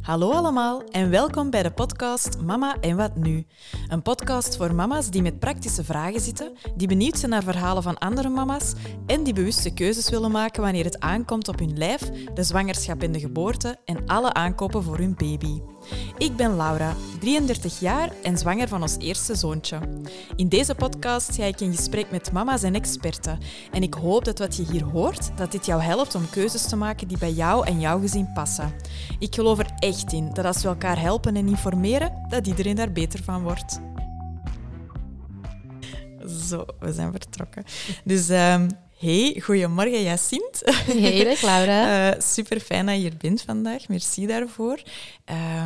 Hallo allemaal en welkom bij de podcast Mama en wat nu? Een podcast voor mama's die met praktische vragen zitten, die benieuwd zijn naar verhalen van andere mama's en die bewuste keuzes willen maken wanneer het aankomt op hun lijf, de zwangerschap en de geboorte en alle aankopen voor hun baby. Ik ben Laura, 33 jaar en zwanger van ons eerste zoontje. In deze podcast ga ik in gesprek met mama's en experten. En ik hoop dat wat je hier hoort, dat dit jou helpt om keuzes te maken die bij jou en jouw gezin passen. Ik geloof er echt in dat als we elkaar helpen en informeren, dat iedereen daar beter van wordt. Zo, we zijn vertrokken. Dus um, Hey, goedemorgen Jacint. Hey, dag Laura. Uh, super fijn dat je hier bent vandaag. Merci daarvoor.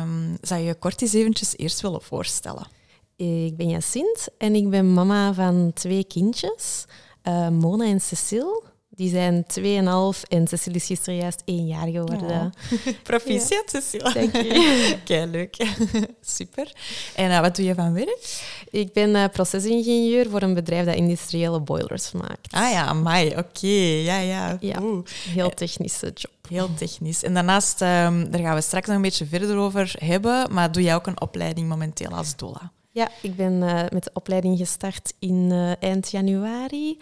Um, zou je je kort eens eventjes eerst willen voorstellen? Ik ben Jacint en ik ben mama van twee kindjes, uh, Mona en Cecile. Die zijn 2,5 en Cecile is gisteren juist één jaar geworden. Oh. Proficiat, ja. Cecile. Dank je. Kei leuk. Super. En uh, wat doe je van werk? Ik ben uh, procesingenieur voor een bedrijf dat industriële boilers maakt. Ah ja, amai. Oké. Okay. Ja, ja. ja heel technische job. Heel technisch. En daarnaast, um, daar gaan we straks nog een beetje verder over hebben, maar doe jij ook een opleiding momenteel als doula? Ja, ik ben uh, met de opleiding gestart in eind januari.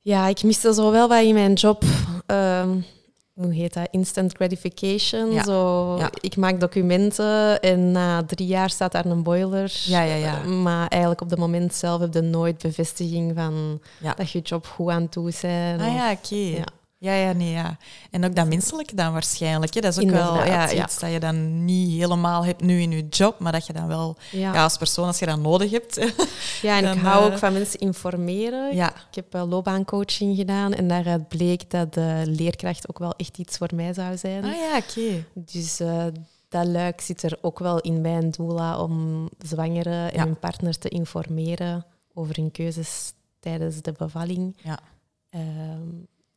Ja, ik miste zo wel wat in mijn job. Um, hoe heet dat? Instant gratification. Ja. Zo, ja. Ik maak documenten en na drie jaar staat daar een boiler. Ja, ja, ja. Maar eigenlijk op het moment zelf heb je nooit bevestiging van dat je job goed aan toe bent. Ah ja, oké. Okay. Ja, ja, nee, ja. En ook dat menselijke dan waarschijnlijk. Hè. Dat is ook Inderdaad, wel ja, ja. iets dat je dan niet helemaal hebt nu in je job, maar dat je dan wel Ja. als persoon, als je dat nodig hebt. Ja, en Dan, ik hou eh, ook van mensen informeren. Ja. Ik heb uh, loopbaancoaching gedaan en daaruit bleek dat de leerkracht ook wel echt iets voor mij zou zijn. Ah ja, oké. Dus uh, dat luik zit er ook wel in bij een doula om zwangeren en Ja. hun partner te informeren over hun keuzes tijdens de bevalling. Ja. Ehm,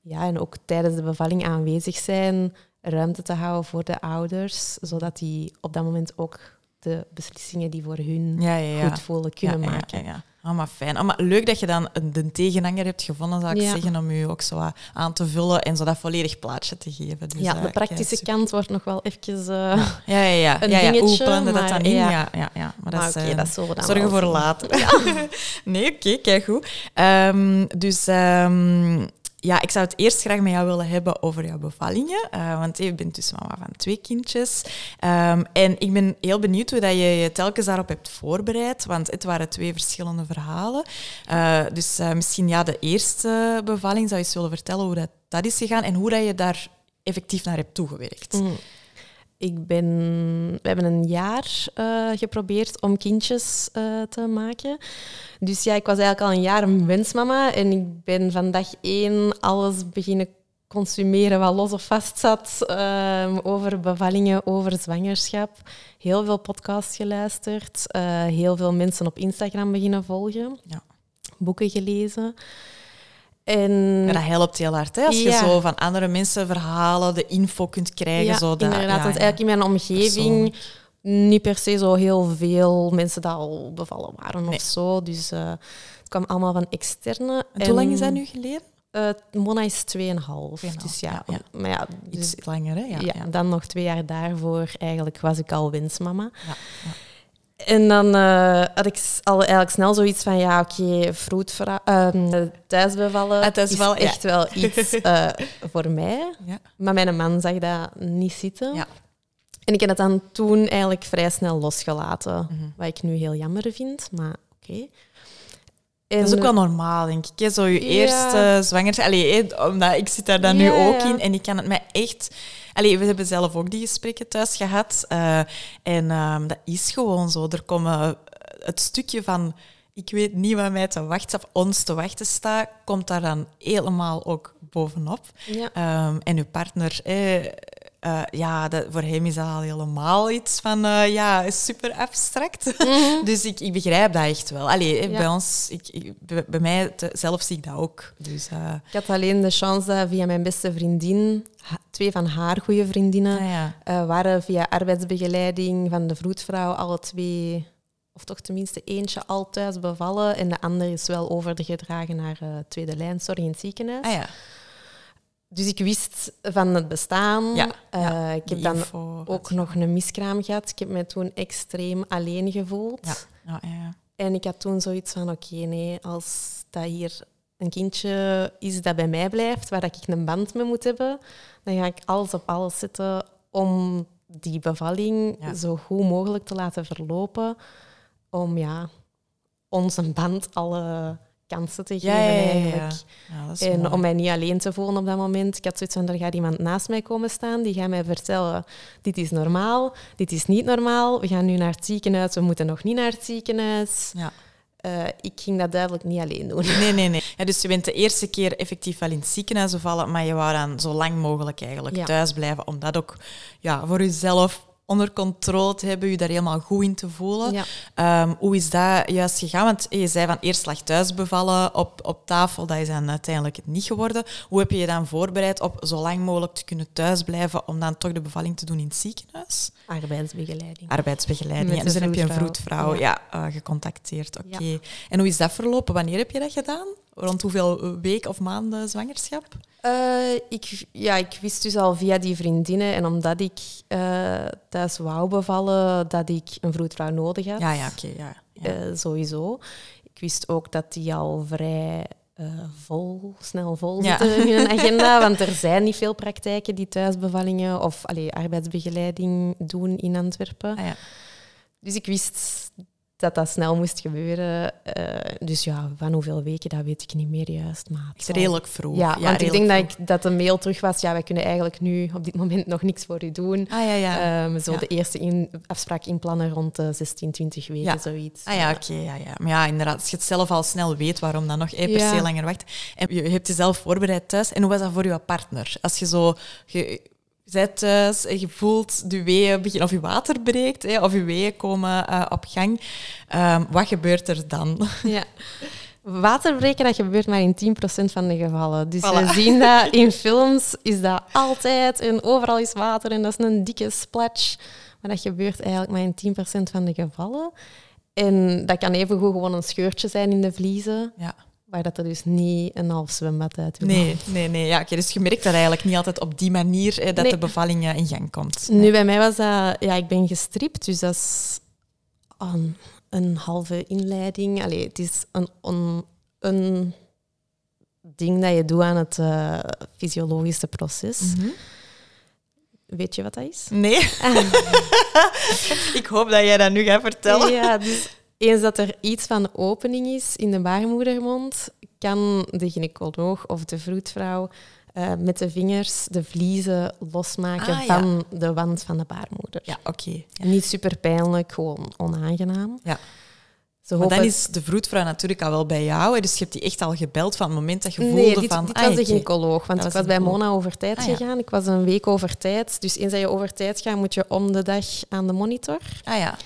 ja, en ook tijdens de bevalling aanwezig zijn, ruimte te houden voor de ouders, zodat die op dat moment ook de beslissingen die voor hun Ja, ja, ja. goed voelen kunnen ja, maken. Ja, ja, ja. Ah, maar fijn. Ah, maar leuk dat je dan een, de tegenhanger hebt gevonden, zou ik zeggen, om je ook zo aan te vullen en zo dat volledig plaatje te geven. Dus, ja, de praktische kant wordt nog wel eventjes... eh, Ja, ja, ja. een ja, dingetje, dat dan in? Ja, ja. ja. Maar dat maar is, oké, eh, dat zullen we dan Zorgen voor later. nee, oké, kijk goed. Ehm, dus ehm, ja, ik zou het eerst graag met jou willen hebben over jouw bevallingen. eh, want je bent dus mama van twee kindjes. Ehm, en ik ben heel benieuwd hoe dat je je telkens daarop hebt voorbereid. Want het waren twee verschillende verhalen. Eh, dus eh, misschien ja, de eerste bevalling zou je eens willen vertellen hoe dat, dat is gegaan en hoe dat je daar effectief naar hebt toegewerkt. Mm. Ik ben, we hebben een jaar eh, geprobeerd om kindjes eh, te maken. Dus ja, ik was eigenlijk al een jaar een wensmama. En ik ben van dag één alles beginnen consumeren wat los of vast zat. ehm, over bevallingen, over zwangerschap. Heel veel podcasts geluisterd. eh, heel veel mensen op Instagram beginnen volgen. Ja. Boeken gelezen. En dat helpt heel hard, hè? Als je zo van andere mensen verhalen, de info kunt krijgen. Ja, zo dat, inderdaad. ja, want eigenlijk in mijn omgeving niet per se zo heel veel mensen die al bevallen waren Nee. of zo. Dus eh, het kwam allemaal van externe. En hoe lang is dat nu geleden? Eh, Mona is 2,5. 2,5, Dus ja. Maar ja, Iets dus, langer, hè? Ja, dan nog twee jaar daarvoor eigenlijk was ik al wensmama. Ja. En dan eh, had ik al eigenlijk snel zoiets van, ja, oké, vroedvra- ehm, thuisbevallen Ah, thuisbevallen, is ja. echt wel iets eh, voor mij. Ja. Maar mijn man zag dat niet zitten. Ja. En ik heb het dan toen eigenlijk vrij snel losgelaten. Mhm. Wat ik nu heel jammer vind, maar oké. Dat is ook wel normaal, denk ik. hè. Zo je eerste zwangerschap. Allee, omdat ik zit daar dan nu ook in en ik kan het mij echt... Allee, we hebben zelf ook die gesprekken thuis gehad. eh, en ehm, dat is gewoon zo. Er komen het stukje van... Ik weet niet wat mij te wachten, of ons te wachten staat, komt daar dan helemaal ook bovenop. Ja. Ehm, en uw partner, eh, eh, ja, dat, voor hem is dat al helemaal iets van, eh, ja, super abstract. dus ik, ik begrijp dat echt wel. Allee, eh, Ja. bij ons, ik, ik- bij, bij mij te- zelf zie ik dat ook. Dus, Ik had alleen de chance dat via mijn beste vriendin, twee van haar goede vriendinnen, ah ja. waren via arbeidsbegeleiding van de vroedvrouw alle twee, of toch tenminste eentje, al thuis bevallen. En de andere is wel overgedragen naar tweede lijnzorg in het ziekenhuis. Ah ja. Dus ik wist van het bestaan. Ja, Eh, ja, ik heb dan info, ook nog een miskraam gehad. Ik heb me toen extreem alleen gevoeld. Ja, ja, ja, ja. En ik had toen zoiets van, oké, nee, als dat hier een kindje is dat bij mij blijft, waar dat ik een band mee moet hebben, dan ga ik alles op alles zetten om die bevalling Ja. zo goed mogelijk te laten verlopen. Om ja, onze band alle kansen te geven Ja, eigenlijk. En mooi. om mij niet alleen te voelen op dat moment. Ik had zoiets van, er gaat iemand naast mij komen staan. Die gaat mij vertellen, dit is normaal, dit is niet normaal. We gaan nu naar het ziekenhuis, we moeten nog niet naar het ziekenhuis. Ja. Eh, ik ging dat duidelijk niet alleen doen. Nee, nee, nee. Ja, dus je bent de eerste keer effectief wel in het ziekenhuis gevallen, maar je wou dan zo lang mogelijk eigenlijk Ja. thuis blijven, om dat ook ja, voor jezelf onder controle te hebben, je daar helemaal goed in te voelen. Ja. Ehm, hoe is dat juist gegaan? Want je zei van eerst lag thuis bevallen op, op tafel, dat is dan uiteindelijk het niet geworden. Hoe heb je je dan voorbereid op zo lang mogelijk te kunnen thuisblijven om dan toch de bevalling te doen in het ziekenhuis? Arbeidsbegeleiding. Arbeidsbegeleiding. Ja. Dus dan heb je een vroedvrouw. ja. Ja. eh, gecontacteerd. Oké. En hoe is dat verlopen? Wanneer heb je dat gedaan? Rond hoeveel weken of maanden zwangerschap? Eh, ik, ja, ik wist dus al via die vriendinnen en omdat ik eh, thuis wou bevallen, dat ik een vroedvrouw nodig had. Ja, ja, oké. ja. Ja. Eh, sowieso. Ik wist ook dat die al vrij vol, snel vol Ja. zitten in hun agenda. Want er zijn niet veel praktijken die thuisbevallingen of allee, arbeidsbegeleiding doen in Antwerpen. Ah, ja. Dus ik wist dat dat snel moest gebeuren. Eh, dus ja, van hoeveel weken, dat weet ik niet meer juist. Maar het zal- redelijk vroeg. Ja, want ik denk vroeg. dat, ik, dat de mail terug was. Ja, wij kunnen eigenlijk nu op dit moment nog niks voor u doen. Ah, ja, ja. Ehm, zo Ja. de eerste in, afspraak inplannen rond de 16, 20 weken, Ja. zoiets. Ah ja, oké, ja, ja. Maar ja, inderdaad, als je het zelf al snel weet, waarom dan nog eh, per se langer wacht. En je hebt jezelf voorbereid thuis. En hoe was dat voor je partner? Als je zo... Je, je voelt de weeën beginnen, of je water breekt, hè, of je weeën komen eh, op gang. Ehm, wat gebeurt er dan? Ja. Waterbreken, dat gebeurt maar in 10% van de gevallen. Dus Voilà. we zien dat in films, is dat altijd en overal is water en dat is een dikke splash. Maar dat gebeurt eigenlijk maar in 10% van de gevallen. En dat kan evengoed gewoon een scheurtje zijn in de vliezen, Ja. Waar dat er dus niet een half zwembad uit wil Nee, nee, nee. Ja, oké, dus je merkt dat eigenlijk niet altijd op die manier dat Nee. de bevalling eh, in gang komt. Nu, bij mij was dat... Ja, ik ben gestript, dus dat is een, een halve inleiding. Allee, het is een, een, een ding dat je doet aan het eh, fysiologische proces. Mhm. Weet je wat dat is? Nee. ik hoop dat jij dat nu gaat vertellen. Ja, dus eens dat er iets van opening is in de baarmoedermond, kan de gynaecoloog of de vroedvrouw eh, met de vingers de vliezen losmaken Ah, ja. van de wand van de baarmoeder. Ja, oké. Niet super pijnlijk, gewoon onaangenaam. Ja. Ze Maar dan is de vroedvrouw natuurlijk al wel bij jou. Dus je hebt die echt al gebeld van het moment dat je voelde Nee, dit, van... dit ah, was de gynaecoloog. Want ik was was bij Mona over tijd Ah, ja. gegaan. Ik was een week over tijd. Dus eens dat je over tijd gaat, moet je om de dag aan de monitor. Ah ja.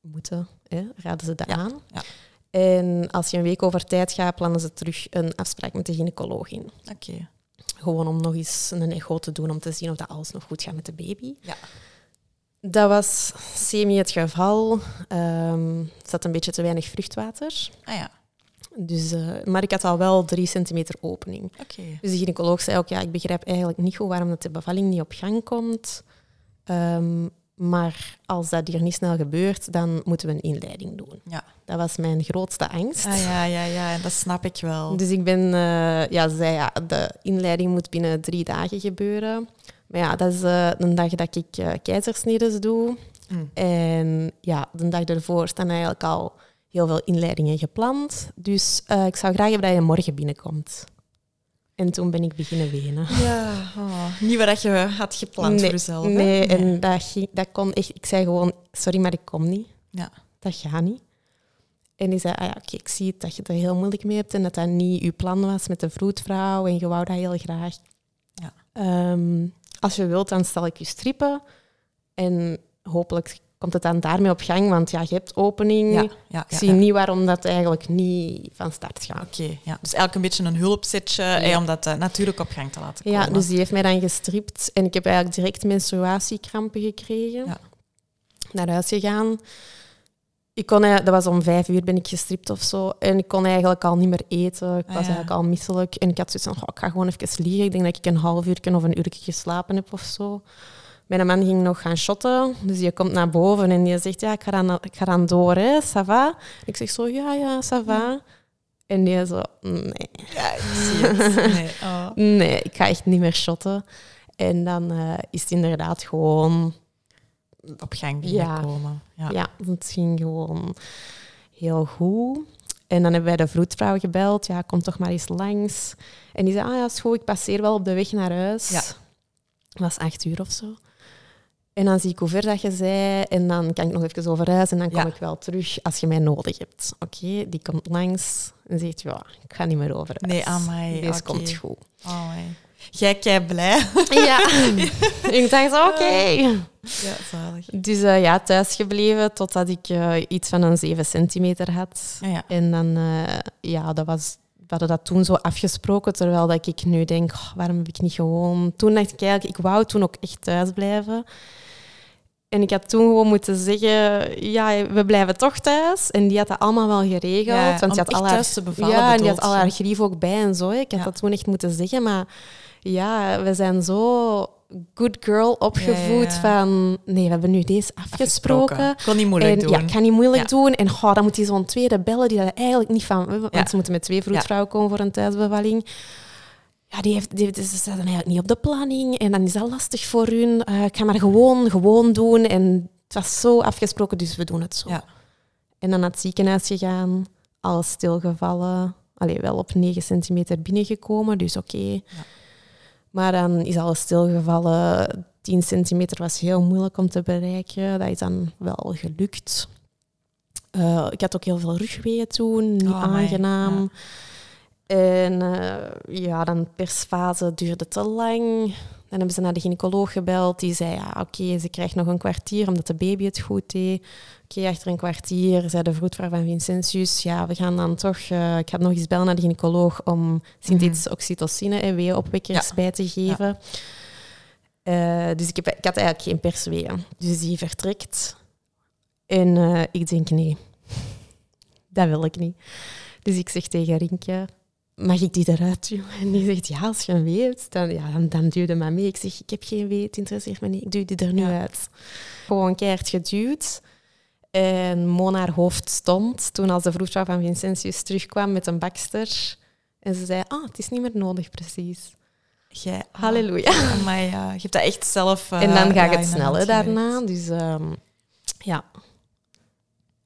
Moeten, hè, raden ze dat Ja, aan. ja. En als je een week over tijd gaat, plannen ze terug een afspraak met de gynaecoloog in. Oké. Gewoon om nog eens een echo te doen, om te zien of dat alles nog goed gaat met de baby. Ja. Dat was semi het geval. Ehm, er zat een beetje te weinig vruchtwater. Ah ja. Dus, eh, maar ik had al wel drie centimeter opening. Oké. Dus de gynaecoloog zei ook, ja, ik begrijp eigenlijk niet goed waarom dat de bevalling niet op gang komt. Ehm, maar als dat hier niet snel gebeurt, dan moeten we een inleiding doen. Ja. Dat was mijn grootste angst. Ah ja, ja, ja. En dat snap ik wel. Dus ik ben, eh, ja, ze zei, ja, de inleiding moet binnen drie dagen gebeuren. Maar ja, dat is eh, de dag dat ik keizersnedes doe. Mm. En ja, de dag ervoor staan eigenlijk al heel veel inleidingen gepland. Dus ik zou graag hebben dat je morgen binnenkomt. En toen ben ik beginnen wenen. Ja, oh, niet wat je had gepland nee, voor jezelf. hè? Nee, en dat, ging, dat kon echt... Ik zei gewoon, sorry, maar ik kom niet. Ja. Dat gaat niet. En die zei, ah ja, oké, ik zie het dat je er heel moeilijk mee hebt en dat dat niet je plan was met de vroedvrouw en je wou dat heel graag. Ja. Ehm, als je wilt, dan stel ik je strippen en hopelijk komt het dan daarmee op gang, want ja, je hebt opening. Ja, ja, ik zie niet waarom dat eigenlijk niet van start gaat. Oké, ja. Dus eigenlijk een beetje een hulpsetje hè, om dat eh, natuurlijk op gang te laten komen. Ja, dus die heeft mij dan gestript en ik heb eigenlijk direct menstruatiekrampen gekregen. Ja. Naar huis gegaan. Ik kon, dat was om vijf uur ben ik gestript of zo. En ik kon eigenlijk al niet meer eten. Ik was Ah, ja. eigenlijk al misselijk. En ik had zoiets van, "Goh, ik ga gewoon even liggen. Ik denk dat ik een half uur of een uur geslapen heb of zo. Mijn man ging nog gaan shotten. Dus die komt naar boven en die zegt, ja, ik ga dan, ik ga dan door, hè. Ça va? Ik zeg zo, ja, ja, ça va. En die zo, nee. Ja, ik zie het. Nee. Oh. Nee, ik ga echt niet meer shotten. En dan eh, is het inderdaad gewoon... Op gang Ja. binnenkomen. Ja. Ja, het ging gewoon heel goed. En dan hebben wij de vroedvrouw gebeld. Ja, kom toch maar eens langs. En die zei, ah ja, is goed, ik passeer wel op de weg naar huis. Ja. Het was acht uur of zo. En dan zie ik hoe ver dat je zei. En dan kan ik nog even over huis. En dan kom Ja. ik wel terug als je mij nodig hebt. Oké, die komt langs en zegt, ja, ik ga niet meer over. Nee, amai, Deze oké. komt goed. Oh, my. Jij kei blij. Ja. ik dacht, oké. Ja, zalig. Dus eh, ja, thuisgebleven totdat ik eh, iets van een 7 centimeter had. Ja, ja. En dan, eh, ja, dat was, we hadden dat toen zo afgesproken, terwijl dat ik nu denk, "Oh, waarom heb ik niet gewoon... Toen dacht ik eigenlijk, ik wou toen ook echt thuis blijven. En ik had toen gewoon moeten zeggen, ja, we blijven toch thuis. En die had dat allemaal wel geregeld. Ja, want die had al haar, bevallen, Ja, en die had al haar grief ook bij en zo. Ik had Ja. dat toen echt moeten zeggen, maar ja, we zijn zo good girl opgevoed ja. van... Nee, we hebben nu deze afgesproken. Ik kon niet moeilijk en, doen. Ja, ik ga niet moeilijk doen. En goh, dan moet hij zo'n tweede bellen die dat eigenlijk niet van... Want ze moeten met twee vroedvrouwen komen voor een thuisbevalling. Ja, die, heeft, die, ze zaten eigenlijk niet op de planning. En dan is dat lastig voor hun. Eh, ik ga maar gewoon, gewoon doen. En het was zo afgesproken, dus we doen het zo. Ja. En dan naar het ziekenhuis gegaan. Alles stilgevallen. Allee, wel op 9 centimeter binnengekomen, dus oké. Maar dan is alles stilgevallen. 10 centimeter was heel moeilijk om te bereiken. Dat is dan wel gelukt. Eh, ik had ook heel veel rugweeën toen, niet Oh, aangenaam. En eh, ja, dan persfase duurde te lang. Dan hebben ze naar de gynaecoloog gebeld. Die zei, ja, oké, ze krijgt nog een kwartier omdat de baby het goed deed. Oké, achter een kwartier zei de vroedvrouw van Vincentius, ja, we gaan dan toch... eh, ik ga nog eens bellen naar de gynaecoloog om synthetische oxytocine en weeënopwekkers Ja. bij te geven. Eh, dus ik, heb, ik had eigenlijk geen persweeën. Dus die vertrekt. En ik denk, nee, dat wil ik niet. Dus ik zeg tegen Rinkje, mag ik die eruit duwen? En die zegt, ja, als je een wee hebt, dan, ja, dan, dan duw je maar mee. Ik zeg, ik heb geen wee, het interesseert me niet, ik duw die er nu Ja. uit. Gewoon keihard geduwd. En Mona haar hoofd stond toen als de vroedvrouw van Vincentius terugkwam met een bakster. En ze zei, ah, het is niet meer nodig, precies. Jij, oh, Halleluja. amai, ja. Je hebt dat echt zelf... eh, En dan ja, gaat in het de snel hè, hand gewerkt. daarna. Dus ehm, ja.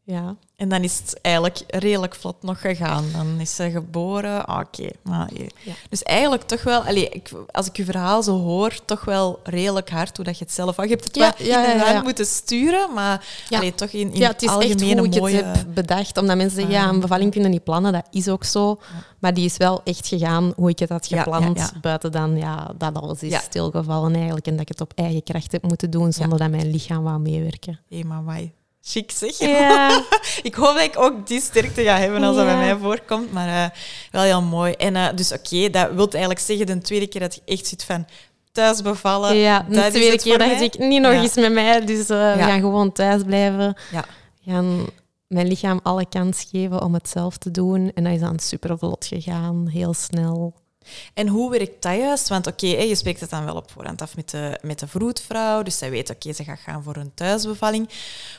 Ja. En dan is het eigenlijk redelijk vlot nog gegaan. Dan is ze geboren. Ah, Oké. Maar, je- Ja. Dus eigenlijk toch wel, allee, ik, als ik je verhaal zo hoor, toch wel redelijk hard hoe dat je het zelf. Je hebt het Ja, wel ja, in de hand moeten sturen, maar allee, toch in, in ja, het is echt algemene hoe ik mooie... het heb bedacht. Omdat mensen zeggen, ja, Ah. een bevalling kunnen niet plannen. Dat is ook zo. Maar die is wel echt gegaan hoe ik het had gepland. Buiten dan ja, dat alles is stilgevallen eigenlijk. En dat ik het op eigen kracht heb moeten doen zonder dat mijn lichaam wou meewerken. Hé, maar wai. Chic zeg. Ja. Ik hoop dat ik ook die sterkte ga hebben als dat Ja. bij mij voorkomt. Maar eh, wel heel mooi. En eh, dus oké, dat wil eigenlijk zeggen de tweede keer dat je echt zit van thuis bevallen. ja, de dat tweede keer mij. ik, niet nog Ja. eens met mij. Dus eh, we gaan gewoon thuis blijven. Ja. gaan mijn lichaam alle kans geven om het zelf te doen. En dat is dan super vlot gegaan, heel snel. En hoe werkt dat juist? Want oké, je spreekt het dan wel op voorhand af met de, met de vroedvrouw. Dus zij weet, oké, ze gaat gaan voor een thuisbevalling.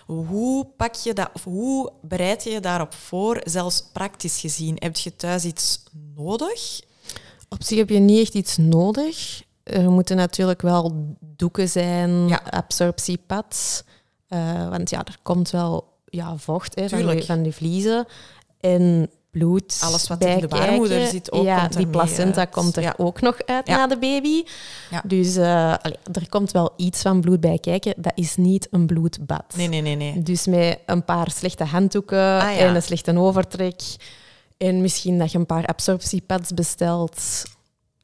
Hoe pak je dat, of hoe bereid je je daarop voor, zelfs praktisch gezien? Heb je thuis iets nodig? Op zich heb je niet echt iets nodig. Er moeten natuurlijk wel doeken zijn, Ja. absorptiepads. Eh, want ja, er komt wel ja, vocht hè, van, Tuurlijk. die, van die vliezen. En bloed Alles wat in de baarmoeder zit ook, Ja, komt die placenta uit. komt er Ja. ook nog uit Ja. na de baby. Ja. Dus eh, allee, er komt wel iets van bloed bij kijken. Dat is niet een bloedbad. Nee, nee, nee, nee. Dus met een paar slechte handdoeken Ah, en een slechte overtrek. En misschien dat je een paar absorptiepads bestelt.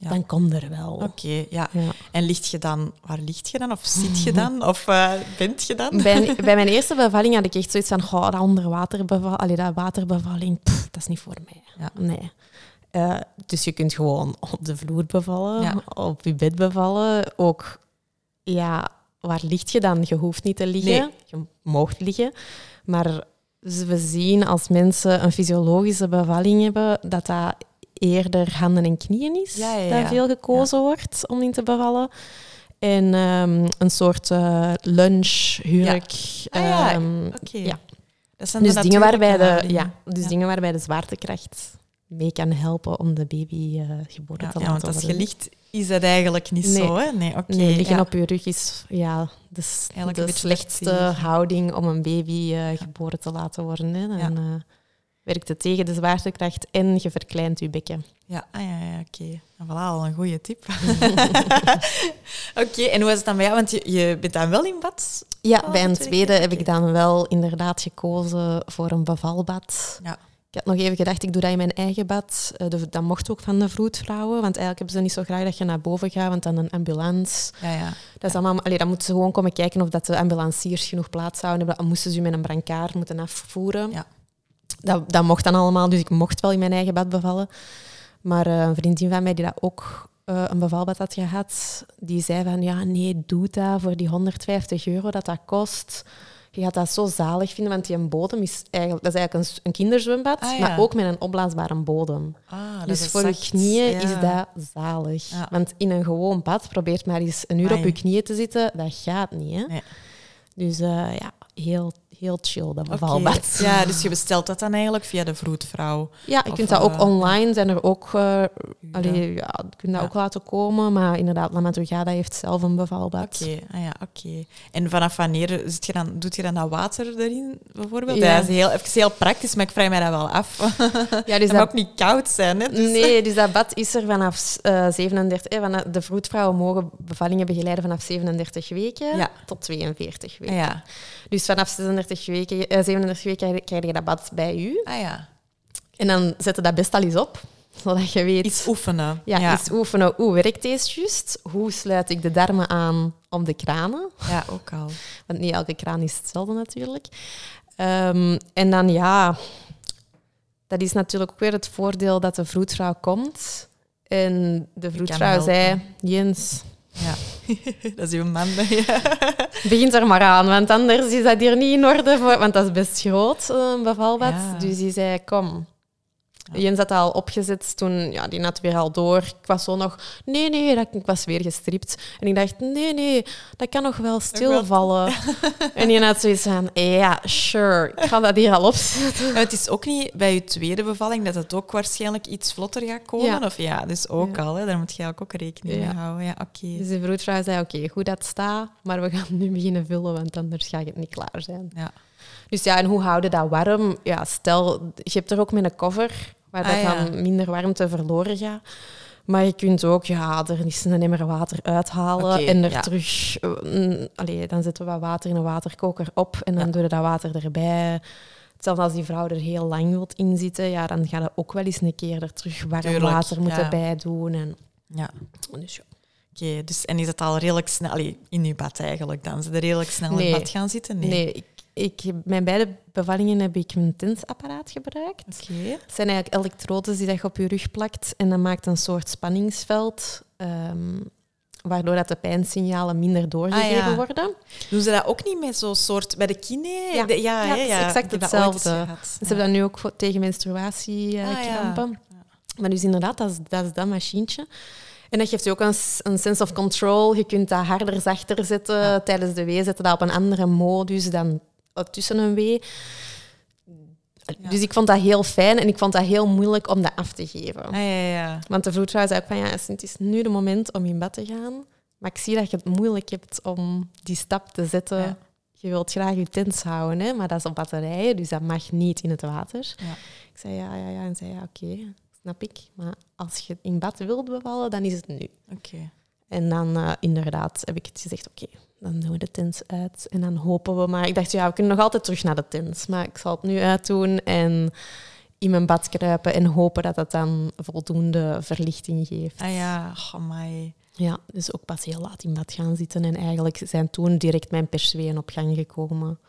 Ja. Dan komt er wel. Oké, ja. Ja. En ligt je dan, waar ligt je dan? Of zit je dan? Of eh, bent je dan? Bij, bij mijn eerste bevalling had ik echt zoiets van... Goh, dat onderwaterbevalling, allee, dat waterbevalling, pff, dat is niet voor mij. Ja. Nee. Eh, dus je kunt gewoon op de vloer bevallen, Ja. op je bed bevallen. Ook, ja, waar ligt je dan? Je hoeft niet te liggen. Nee. Je moogt liggen. Maar we zien als mensen een fysiologische bevalling hebben, dat dat eerder handen en knieën is. Ja, ja, ja. Dat veel gekozen wordt om in te bevallen. En ehm, een soort eh lunch, hurk. Ah, ja. ehm, Oké. ja. Dat zijn dus de dingen waarbij de, ja, dus Ja. dingen waarbij de zwaartekracht mee kan helpen om de baby eh, geboren Ja, te ja, laten want als worden. ligt, is dat eigenlijk niet Nee. zo, hè? Nee, oké. Nee, liggen ja. op je rug is ja, de, de slechtste houding om een baby eh, geboren te laten worden. Hè. Dan Ja. Werkt het tegen de zwaartekracht en je verkleint je bekken. Ja, ah, ja, ja oké. Nou, Voilà, al een goede tip. oké, en hoe is het dan bij jou? Want je, je bent dan wel in bad? Ja, Oh, bij een tweede heb ik dan wel inderdaad gekozen voor een bevalbad. Ja. Ik had nog even gedacht, ik doe dat in mijn eigen bad. Eh, de- dat mocht ook van de vroedvrouwen, want eigenlijk hebben ze niet zo graag dat je naar boven gaat, want dan een ambulance. Ja, ja. Dat is allemaal, allee, dan moeten ze gewoon komen kijken of dat de ambulanciers genoeg plaats zouden hebben. Dan moesten ze je met een brancard moeten afvoeren. Ja. Dat, dat mocht dan allemaal, dus ik mocht wel in mijn eigen bad bevallen. Maar eh, een vriendin van mij die dat ook eh, een bevalbad had gehad, die zei van ja, nee, doe dat voor die 150 euro dat dat kost. Je gaat dat zo zalig vinden, want die bodem is eigenlijk, dat is eigenlijk een, een kinderzwembad, Ah, ja. maar ook met een opblaasbare bodem. Ah, dat Dus voor je knieën Ja. is dat zalig. Ja. Want in een gewoon bad, probeert maar eens een uur op je knieën te zitten, dat gaat niet. Hè? Nee. Dus eh, ja, heel, heel chill, dat bevalbad. Ja, dus je bestelt dat dan eigenlijk via de vroedvrouw. Ja, je kunt dat ook eh, online, zijn er ook... eh Ja. allee, ja, je kunt dat Ja. ook laten komen, maar inderdaad, La Madrugada heeft zelf een bevalbad. Oké, ah ja, oké. En vanaf wanneer zit je dan, doet je dan dat water erin, bijvoorbeeld? Ja. Dat is heel, even heel praktisch, maar ik vraag mij dat wel af. Ja, het dus mag dat, ook niet koud zijn, hè? Dus, nee, dus dat bad is er vanaf eh 37... Eh, van de vroedvrouwen mogen bevallingen begeleiden vanaf 37 weken Ja. tot 42 weken. Ah ja. Dus vanaf 36 weken, eh, 37 weken krijg je dat bad bij u. Ah ja. En dan zet je dat best al eens op, zodat je weet... Iets oefenen. ja, ja. eens oefenen. Hoe werkt deze juist? Hoe sluit ik de darmen aan op de kranen? Ja, ook al. Want niet elke kraan is hetzelfde natuurlijk. Ehm, en dan ja, dat is natuurlijk ook weer het voordeel dat de vroedvrouw komt. En de vroedvrouw zei, Jens, Ja. dat is uw man. Ja. begin er maar aan, want anders is dat hier niet in orde. Voor, want dat is best groot, een bevalbad. Ja. Dus die zei, kom. Jens had dat al opgezet toen, ja, die had weer al door. Ik was zo nog, nee, nee, dat, ik was weer gestript. En ik dacht, nee, nee, dat kan nog wel stilvallen. en die had zoiets van, ja, sure, ik ga dat hier al opzetten. En het is ook niet bij je tweede bevalling dat het ook waarschijnlijk iets vlotter gaat komen. Ja. Of ja, dus ook Ja. al. Hè. Daar moet je ook rekening mee houden. Ja, oké. Dus de vroedvrouw zei, oké, goed dat staat, maar we gaan nu beginnen vullen, want anders ga het niet klaar zijn. Ja. Dus ja, en hoe houden dat warm? Ja, stel, je hebt er ook met een cover, waar dat Ah, ja. dan minder warmte verloren gaat. Maar je kunt ook, ja, er is een emmer water uithalen en er ja. terug... eh, mm, allee, dan zetten we wat water in een waterkoker op en dan Ja. doe je dat water erbij. Hetzelfde als die vrouw er heel lang wilt inzitten, ja, dan ga je ook wel eens een keer er terug warm Tuurlijk, water moeten bij doen. En, ja. dus ja. Oké, dus, en is het al redelijk snel... Allee, in je bad eigenlijk dan? Ze er redelijk snel in Nee. bad gaan zitten? Nee, ik, ik, mijn beide bevallingen heb ik mijn tensapparaat gebruikt. Oké. Het zijn eigenlijk elektrodes die dat je op je rug plakt en dat maakt een soort spanningsveld, ehm, waardoor dat de pijnsignalen minder doorgegeven Ah, ja. worden. Doen ze dat ook niet met zo'n soort... Bij de kine? Ja. De- ja, Ja, het is ja. exact hetzelfde. Ze hebben dat nu ook voor- tegen menstruatiekrampen. Ah, ja. Maar dus inderdaad, dat is, dat is dat machientje. En dat geeft je ook een, een sense of control. Je kunt dat harder, zachter zetten. Tijdens de wee zetten dat op een andere modus dan tussen een wee. Ja. Dus ik vond dat heel fijn en ik vond dat heel moeilijk om dat af te geven. Ah, ja, ja. Want de vroedvrouw zei ook van, ja, het is nu de moment om in bad te gaan. Maar ik zie dat je het moeilijk hebt om die stap te zetten. Je wilt graag je tents houden, hè, maar dat is op batterijen, dus dat mag niet in het water. Ja. Ik zei ja, ja, ja. En zei ja, oké, snap ik. Maar als je in bad wilt bevallen, dan is het nu. Oké. En dan eh, inderdaad heb ik het gezegd, oké, dan doen we de tents uit. En dan hopen we maar. Ik dacht, ja, we kunnen nog altijd terug naar de tents. Maar ik zal het nu uitdoen en in mijn bad kruipen en hopen dat dat dan voldoende verlichting geeft. Ah ja, amai. Ja, dus ook pas heel laat in bad gaan zitten. En eigenlijk zijn toen direct mijn persueen op gang gekomen.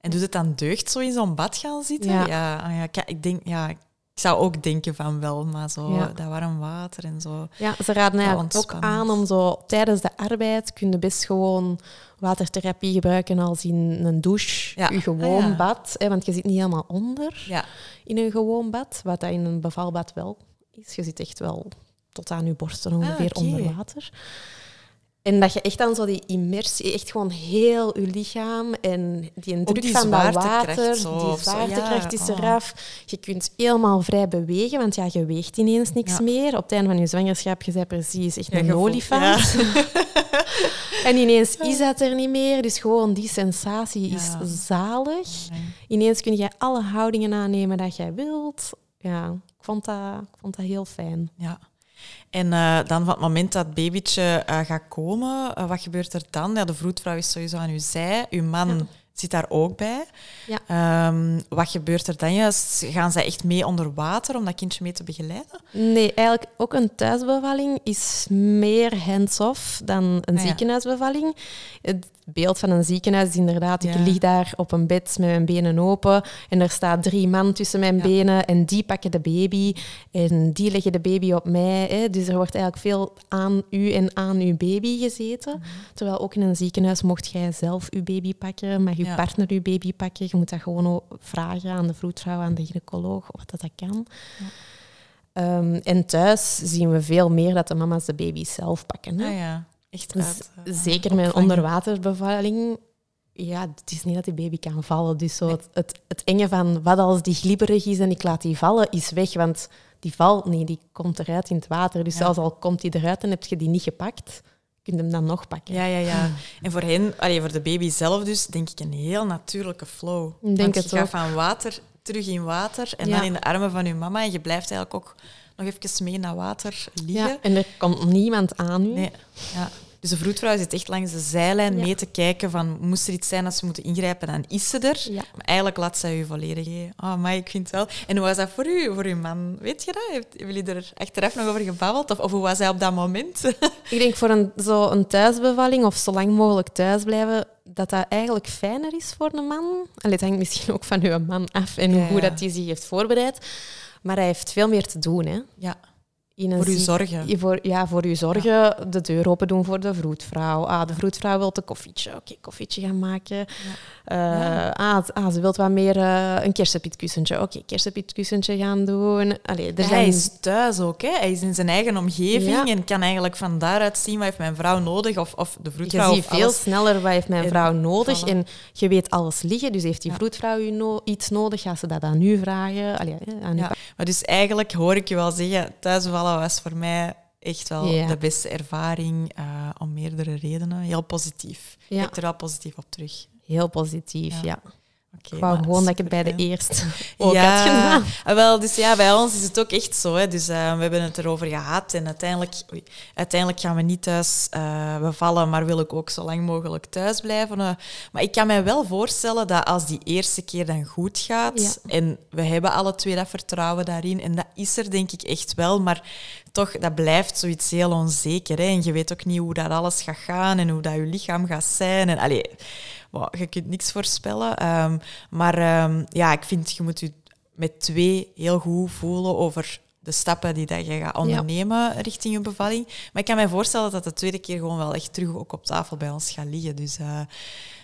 En doet het dan deugd zo in zo'n bad gaan zitten? Ja. Ja, ah ja, ik denk, ja, Ik zou ook denken van wel, maar zo Ja. dat warm water en zo. Ja, ze raden eigenlijk ook aan om zo tijdens de arbeid kun je best gewoon watertherapie gebruiken als in een douche, Ja. je gewoon Ah, ja. bad. Hè, want je zit niet helemaal onder Ja, in een gewoon bad, wat dat in een bevalbad wel is. Je zit echt wel tot aan je borsten ongeveer Ah, onder water. En dat je echt dan zo die immersie, echt gewoon heel je lichaam en die druk van dat water, zo, die zwaartekracht ja, is oh. eraf. Je kunt helemaal vrij bewegen, want ja, je weegt ineens niks Ja. meer. Op het einde van je zwangerschap, je bent precies echt Ja, een olifant. En ineens is dat er niet meer. Dus gewoon die sensatie is zalig. Nee. Ineens kun je alle houdingen aannemen dat jij wilt. Ja, ik vond dat, ik vond dat heel fijn. Ja. En eh, dan van het moment dat het babytje eh, gaat komen, eh, wat gebeurt er dan? Ja, de vroedvrouw is sowieso aan uw zij. Uw man Ja. zit daar ook bij. Ja. Ehm, wat gebeurt er dan juist? Gaan zij echt mee onder water om dat kindje mee te begeleiden? Nee, eigenlijk ook een thuisbevalling is meer hands-off dan een Ah, ziekenhuisbevalling. Het beeld van een ziekenhuis is inderdaad, ik lig daar op een bed met mijn benen open en er staat drie man tussen mijn Ja. benen en die pakken de baby en die leggen de baby op mij. Hè. Dus er wordt eigenlijk veel aan u en aan uw baby gezeten. Mhm. Terwijl ook in een ziekenhuis mocht jij zelf uw baby pakken, mag je Ja. partner uw baby pakken. Je moet dat gewoon ook vragen aan de vroedvrouw, aan de gynaecoloog, wat dat, dat kan. Ehm, en thuis zien we veel meer dat de mama's de baby zelf pakken. Hè? Ah ja, echt Dus uit, eh, Zeker met een onderwaterbevalling. Ja, het is niet dat die baby kan vallen. Dus zo het, het, het enge van wat als die glibberig is en ik laat die vallen, is weg. Want die valt niet, die komt eruit in het water. Dus Ja. zelfs al komt die eruit en heb je die niet gepakt, kun je hem dan nog pakken. Ja, ja, ja. En voor hen, allee, voor de baby zelf dus, denk ik een heel natuurlijke flow. denk Want het je gaat van water terug in water en Ja. dan in de armen van je mama. En je blijft eigenlijk ook nog even mee naar water liggen. Ja, en er komt niemand aan u. Nee. Ja. Dus de vroedvrouw zit echt langs de zijlijn Ja. mee te kijken van moest er iets zijn dat ze moeten ingrijpen, dan is ze er. Ja. Maar eigenlijk laat zij u volledig. Oh, maar ik vind het wel. En hoe was dat voor u, voor uw man? Weet je dat? Hebben jullie er achteraf nog over gebabbeld? Of, of hoe was hij op dat moment? Ik denk voor een, zo een thuisbevalling of zo lang mogelijk thuis blijven, dat dat eigenlijk fijner is voor een man. Het hangt misschien ook van uw man af en Ja, hoe ja. dat hij zich heeft voorbereid. Maar hij heeft veel meer te doen. Hè. ja, In een voor uw zorgen. Ja, voor, ja, voor u zorgen, de deur open doen voor de vroedvrouw. Ah, de vroedvrouw wil een koffietje. Oké, koffietje gaan maken. Eh, Ja. ah, z- ah, ze wil wat meer eh, een kersenpietkussentje. Oké, kersenpietkussentje gaan doen. Allee, er zijn... Hij is thuis ook. Hè? Hij is in zijn eigen omgeving en kan eigenlijk van daaruit zien wat heeft mijn vrouw nodig of, of de Je vroedvrouw. ziet of veel alles. sneller wat heeft mijn En vrouw nodig. En je weet alles liggen. Dus heeft die vroedvrouw u no- iets nodig, gaat ze dat aan u vragen. Allee, hè, aan u. Maar dus eigenlijk hoor ik je wel zeggen, was voor mij echt wel de beste ervaring eh, om meerdere redenen. Heel positief. Ja. Ik kijk er wel positief op terug. Heel positief, Ja. ja. Ik wou maar gewoon dat ik het bij de eerste ook ja, had gedaan. ah, wel, dus ja, bij ons is het ook echt zo. Hè. Dus eh, we hebben het erover gehad en uiteindelijk, oei, uiteindelijk gaan we niet thuis eh, bevallen, maar wil ik ook zo lang mogelijk thuis blijven. eh. maar ik kan mij wel voorstellen dat als die eerste keer dan goed gaat Ja. en we hebben alle twee dat vertrouwen daarin en dat is er denk ik echt wel, maar toch, dat blijft zoiets heel onzeker. Hè. En je weet ook niet hoe dat alles gaat gaan en hoe dat je lichaam gaat zijn. En, allee, wow, je kunt niks voorspellen. Ehm, maar ehm, ja, ik vind, je moet je met twee heel goed voelen over de stappen die dat je gaat ondernemen richting je bevalling. Maar ik kan me voorstellen dat de tweede keer gewoon wel echt terug ook op tafel bij ons gaat liggen. Dus eh,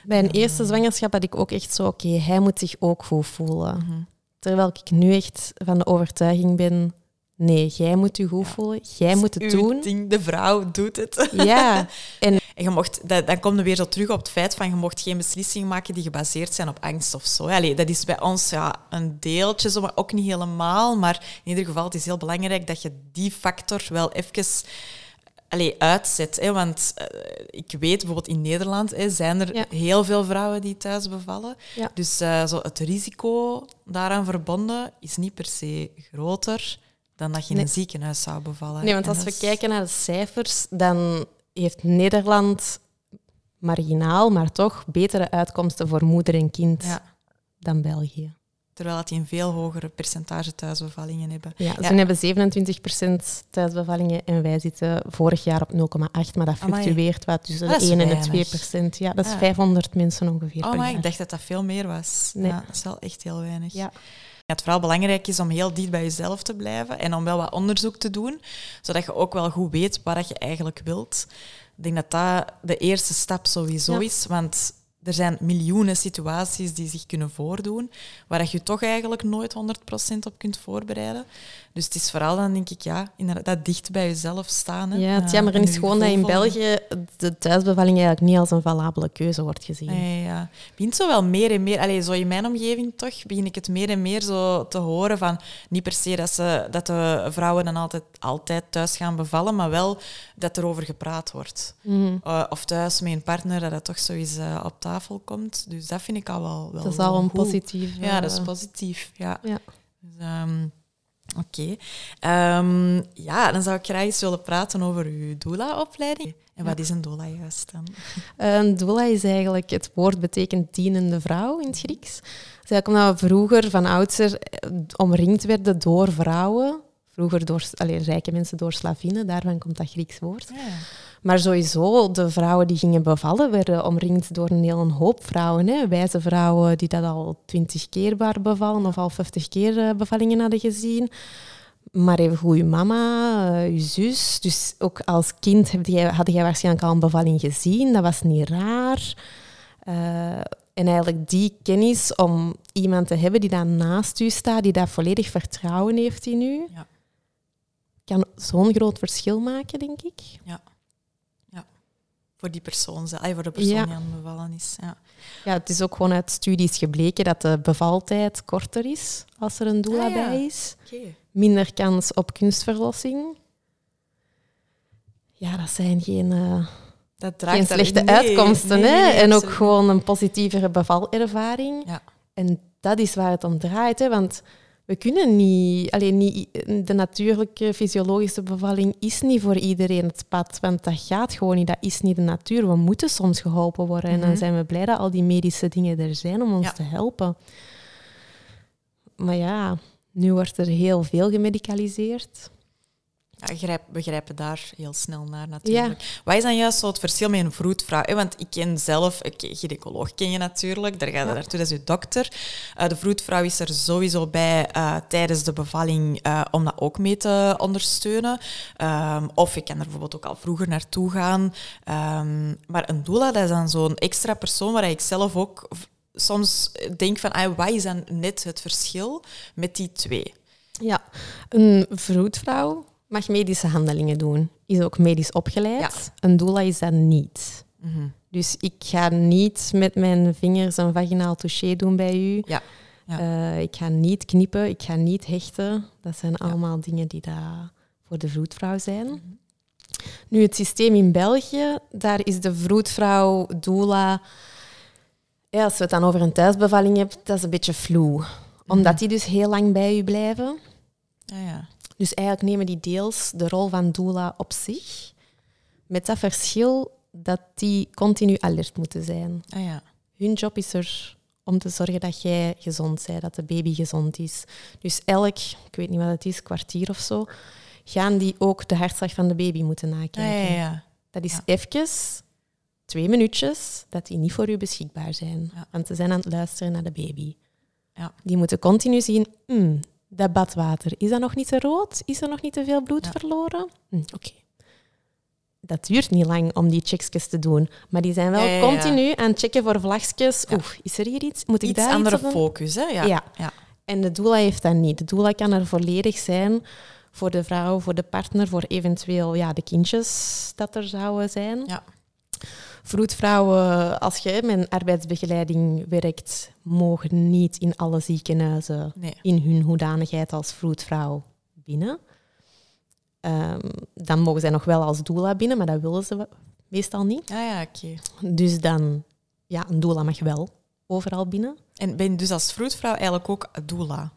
Bij een eerste zwangerschap had ik ook echt zo, oké, hij moet zich ook goed voelen. mhm. Terwijl ik nu echt van de overtuiging ben, nee, jij moet je goed voelen, jij moet het uw doen. ding, de vrouw doet het. Ja, en En je mocht, dat, dan kom je weer zo terug op het feit van je mocht geen beslissingen maken die gebaseerd zijn op angst of zo. Allee, dat is bij ons ja, een deeltje, zo, maar ook niet helemaal. Maar in ieder geval, het is heel belangrijk dat je die factor wel even allee, uitzet. Hè? Want eh, ik weet, bijvoorbeeld in Nederland hè, zijn er Ja. heel veel vrouwen die thuis bevallen. Ja. Dus eh, zo het risico daaraan verbonden is niet per se groter dan dat je in Nee. een ziekenhuis zou bevallen. nee, want En als we is- kijken naar de cijfers, dan heeft Nederland marginaal, maar toch betere uitkomsten voor moeder en kind Ja, dan België. terwijl dat die een veel hogere percentage thuisbevallingen hebben. Ja, Ja. ze hebben 27% thuisbevallingen en wij zitten vorig jaar op 0,8, maar dat fluctueert wat tussen de is 1 en de weinig. 2%. Ja, dat is Ja. 500 mensen ongeveer Oh, maar ik dacht dat dat veel meer was. Nee. Ja, dat is wel echt heel weinig. Ja. Het vooral belangrijk is om heel dicht bij jezelf te blijven en om wel wat onderzoek te doen, zodat je ook wel goed weet wat je eigenlijk wilt. Ik denk dat dat de eerste stap sowieso is, want er zijn miljoenen situaties die zich kunnen voordoen, waar je toch eigenlijk nooit 100% op kunt voorbereiden. Dus het is vooral dan, denk ik, ja, inderdaad dicht bij jezelf staan. Hè. Ja, het jammer is gewoon dat in België de thuisbevalling eigenlijk niet als een valabele keuze wordt gezien. Ja, ja. begint zo wel meer en meer, allez, zo in mijn omgeving toch, begin ik het meer en meer zo te horen van, niet per se dat, ze, dat de vrouwen dan altijd, altijd thuis gaan bevallen, maar wel dat er over gepraat wordt. Mhm. Uh, of thuis met een partner, dat dat toch zo uh, op tafel komt. Dus dat vind ik al wel, wel Dat is al een positief... Ja, dat is positief, ja. ja. Dus, um, Oké. Okay. Um, ja, dan zou ik graag eens willen praten over uw doula-opleiding. En wat ja. is een doula juist dan? Een doula is eigenlijk, het woord betekent dienende vrouw in het Grieks. Dus eigenlijk omdat we vroeger van oudsher omringd werden door vrouwen. Vroeger door allez, rijke mensen door slavinnen, daarvan komt dat Grieks woord. Ja. Maar sowieso, de vrouwen die gingen bevallen werden omringd door een hele hoop vrouwen. Hè. Wijze vrouwen die dat al twintig keer waren bevallen of al vijftig keer bevallingen hadden gezien. Maar even goed, je mama, je zus. Dus ook als kind had jij, waarschijnlijk al een bevalling gezien. Dat was niet raar. Uh, en eigenlijk die kennis om iemand te hebben die dan naast u staat, die dat volledig vertrouwen heeft in u, ja. kan zo'n groot verschil maken, denk ik. Ja voor die persoon, voor de persoon Ja. die aan het bevallen is. Ja. Ja, het is ook gewoon uit studies gebleken dat de bevaltijd korter is als er een doula Ah, ja. bij is. Minder kans op kunstverlossing. Ja, dat zijn geen, eh, Dat geen slechte nee, uitkomsten. nee, hè? en ook absoluut. gewoon een positievere bevalervaring. Ja. En dat is waar het om draait. Hè? Want we kunnen niet... Alleen niet, de natuurlijke fysiologische bevalling is niet voor iedereen het pad. Want dat gaat gewoon niet. Dat is niet de natuur. We moeten soms geholpen worden. En Mhm. dan zijn we blij dat al die medische dingen er zijn om ons Ja. te helpen. Maar ja, nu wordt er heel veel gemedicaliseerd. Ja, begrijp, begrijpen daar heel snel naar natuurlijk. Wat is dan juist zo het verschil met een vroedvrouw? Want ik ken zelf, ik, gynaecoloog ken je natuurlijk, daar gaat je naartoe, dat is uw dokter. Eh, de vroedvrouw is er sowieso bij eh, tijdens de bevalling eh, om dat ook mee te ondersteunen. Ehm, of ik kan er bijvoorbeeld ook al vroeger naartoe gaan. Ehm, maar een doula, dat is dan zo'n extra persoon waar ik zelf ook soms denk van, ah, wat is dan net het verschil met die twee? Ja, een vroedvrouw mag medische handelingen doen. Is ook medisch opgeleid. Een doula is dat niet. Mhm. Dus ik ga niet met mijn vingers een vaginaal touché doen bij u. Ja. Ja. Eh, ik ga niet knippen, ik ga niet hechten. Dat zijn allemaal dingen die daar voor de vroedvrouw zijn. Mhm. Nu, het systeem in België, daar is de vroedvrouw, doula... Ja, als we het dan over een thuisbevalling hebben, dat is een beetje vloe. Omdat die dus heel lang bij u blijven. Ja, ja. Dus eigenlijk nemen die deels de rol van doula op zich. Met dat verschil dat die continu alert moeten zijn. Ah, ja. Hun job is er om te zorgen dat jij gezond bent, dat de baby gezond is. Dus elk, ik weet niet wat het is, kwartier of zo, gaan die ook de hartslag van de baby moeten nakijken. Ja, ja, ja. Dat is even twee minuutjes dat die niet voor u beschikbaar zijn. Ja. Want ze zijn aan het luisteren naar de baby. Ja. Die moeten continu zien, "Hmm, dat badwater, is dat nog niet te rood? Is er nog niet te veel bloed Ja. verloren? Hm, Oké. Dat duurt niet lang om die checkjes te doen. Maar die zijn wel Ja, ja, ja. continu aan het checken voor vlagjes. Oeh, is er hier iets? Moet ik Iets daar andere iets focus, hè? Ja. Ja. ja. En de doula heeft dat niet. De doula kan er volledig zijn voor de vrouw, voor de partner, voor eventueel ja, de kindjes dat er zouden zijn. Ja. Vroedvrouwen, als je met arbeidsbegeleiding werkt, mogen niet in alle ziekenhuizen Nee. in hun hoedanigheid als vroedvrouw binnen. Ehm, dan mogen zij nog wel als doula binnen, maar dat willen ze meestal niet. Ja, ja, oké. Dus dan, ja, een doula mag wel overal binnen. En ben je dus als vroedvrouw eigenlijk ook doula?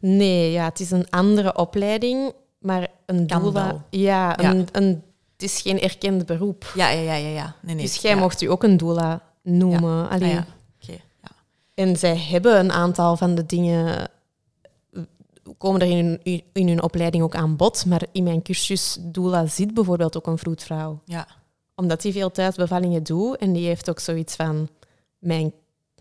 Nee, ja, het is een andere opleiding, maar een doula... Ja, Ja. Een, een, het is geen erkend beroep. Ja, ja, ja, ja. ja. Nee, nee. dus jij mocht u ook een doula noemen. Ah, Allee. ja. Oké, ja. En zij hebben een aantal van de dingen... komen er in hun, in hun opleiding ook aan bod, maar in mijn cursus doula zit bijvoorbeeld ook een vroedvrouw. Ja. Omdat die veel thuisbevallingen doet en die heeft ook zoiets van... Mijn,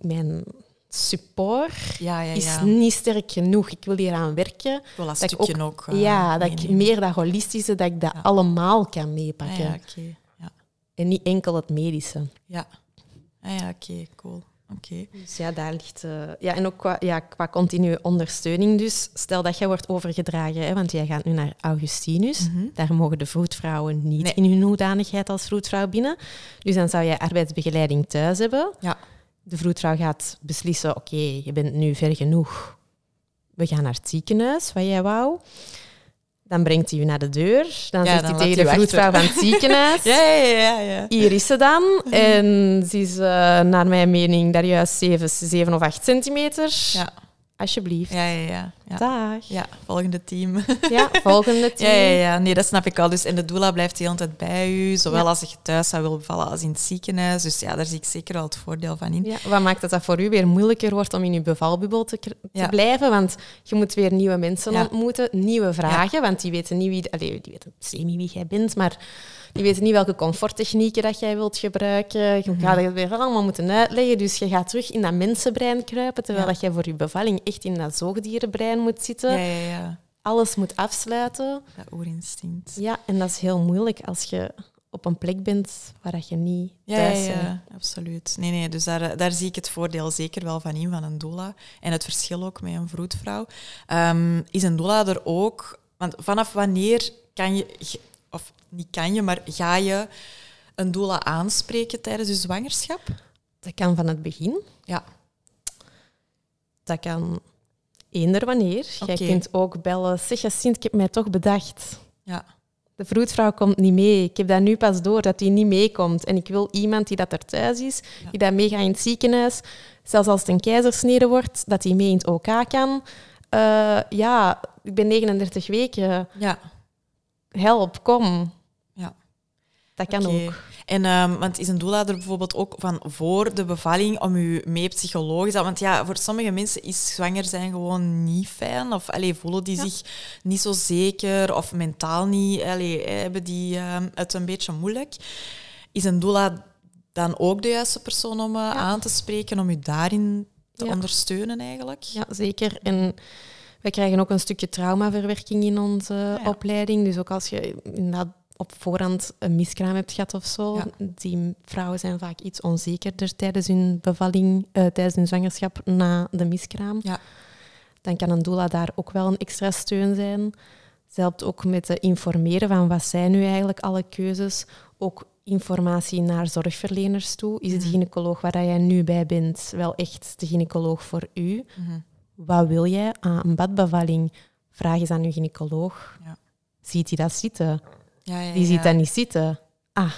mijn support Ja, ja, is niet sterk genoeg. Ik wil hier aan werken. Ik wil dat dat ik stukje ook... eh, ja, dat ik meer dat holistische, dat ik dat allemaal kan Ah, meepakken. ja, oké. Ja, En niet enkel het medische. ja. Ah, ja oké, cool. Oké. Dus ja, daar ligt... eh, ja, en ook qua, ja, qua continue ondersteuning dus. Stel dat jij wordt overgedragen, hè, want jij gaat nu naar Augustinus. Mhm. Daar mogen de vroedvrouwen niet Nee. in hun hoedanigheid als vroedvrouw binnen. Dus dan zou jij arbeidsbegeleiding thuis hebben. Ja. De vroedvrouw gaat beslissen, oké, je bent nu ver genoeg. We gaan naar het ziekenhuis, wat jij wou. Dan brengt hij je naar de deur. Dan Ja, zegt dan hij tegen de vroedvrouw van het ziekenhuis... Ja, ja, ja, ja. Hier is ze dan. En ze is, eh, naar mijn mening, daar juist 7, 7 of 8 centimeter. Ja, Alsjeblieft. ja, ja. ja. ja. Dag. Ja, volgende team. Ja, volgende Ja, team. ja, ja, nee, dat snap ik al. Dus, en de doula blijft de hele tijd bij u, zowel Ja. als je thuis zou willen bevallen als in het ziekenhuis. Dus ja, daar zie ik zeker wel het voordeel van in. Ja, wat maakt het dat voor u weer moeilijker wordt om in je bevalbubbel te, te Ja. blijven? Want je moet weer nieuwe mensen Ja. ontmoeten, nieuwe vragen, want die weten niet wie, allee, die weten semi wie jij bent, maar die weten niet welke comforttechnieken dat jij wilt gebruiken. Je Mhm. gaat het weer allemaal moeten uitleggen, dus je gaat terug in dat mensenbrein kruipen, terwijl dat jij voor je bevalling echt in dat zoogdierenbrein moet zitten. Ja, ja, ja. Alles moet afsluiten. Dat oerinstinct. Ja, en dat is heel moeilijk als je op een plek bent waar dat je niet Ja, thuis ja, bent. ja, absoluut. Nee, nee, dus daar, daar zie ik het voordeel zeker wel van in, van een doula. En het verschil ook met een vroedvrouw. Ehm, is een doula er ook... Want vanaf wanneer kan je... Of niet kan je, maar ga je een doula aanspreken tijdens je zwangerschap? Dat kan van het begin. Ja. Dat kan eender wanneer. Jij kunt ook bellen. Zeg, Sint, ik heb mij toch bedacht. Ja. De vroedvrouw komt niet mee. Ik heb dat nu pas door, dat die niet meekomt. En ik wil iemand die dat er thuis is, Ja. die dat meegaat in het ziekenhuis. Zelfs als het een keizersnede wordt, dat die mee in het OK kan. Eh, ja, ik ben 39 weken. Ja. Help, kom. Ja. Dat kan ook. En um, want is een doula er bijvoorbeeld ook van voor de bevalling om u mee psychologisch... Want ja, voor sommige mensen is zwanger zijn gewoon niet fijn. Of allee, voelen die Ja. zich niet zo zeker of mentaal niet... Allee, hebben die um, het een beetje moeilijk. Is een doula dan ook de juiste persoon om uh, aan te spreken, om u daarin te Ja. ondersteunen eigenlijk? Ja, zeker. En wij krijgen ook een stukje traumaverwerking in onze Ah, ja. opleiding. Dus ook als je inderdaad op voorhand een miskraam hebt gehad of zo, Ja. die vrouwen zijn vaak iets onzekerder tijdens hun bevalling, eh, tijdens hun zwangerschap na de miskraam. Ja. Dan kan een doula daar ook wel een extra steun zijn. Ze helpt ook met te informeren van wat zijn nu eigenlijk alle keuzes. Ook informatie naar zorgverleners toe. Is de Mhm. gynaecoloog waar jij nu bij bent wel echt de gynaecoloog voor u? Mhm. Wat wil jij aan een badbevalling? Vraag eens aan je gynaecoloog. Ja. Ziet hij dat zitten? Ja, ja, Die ziet dat niet zitten. Ah,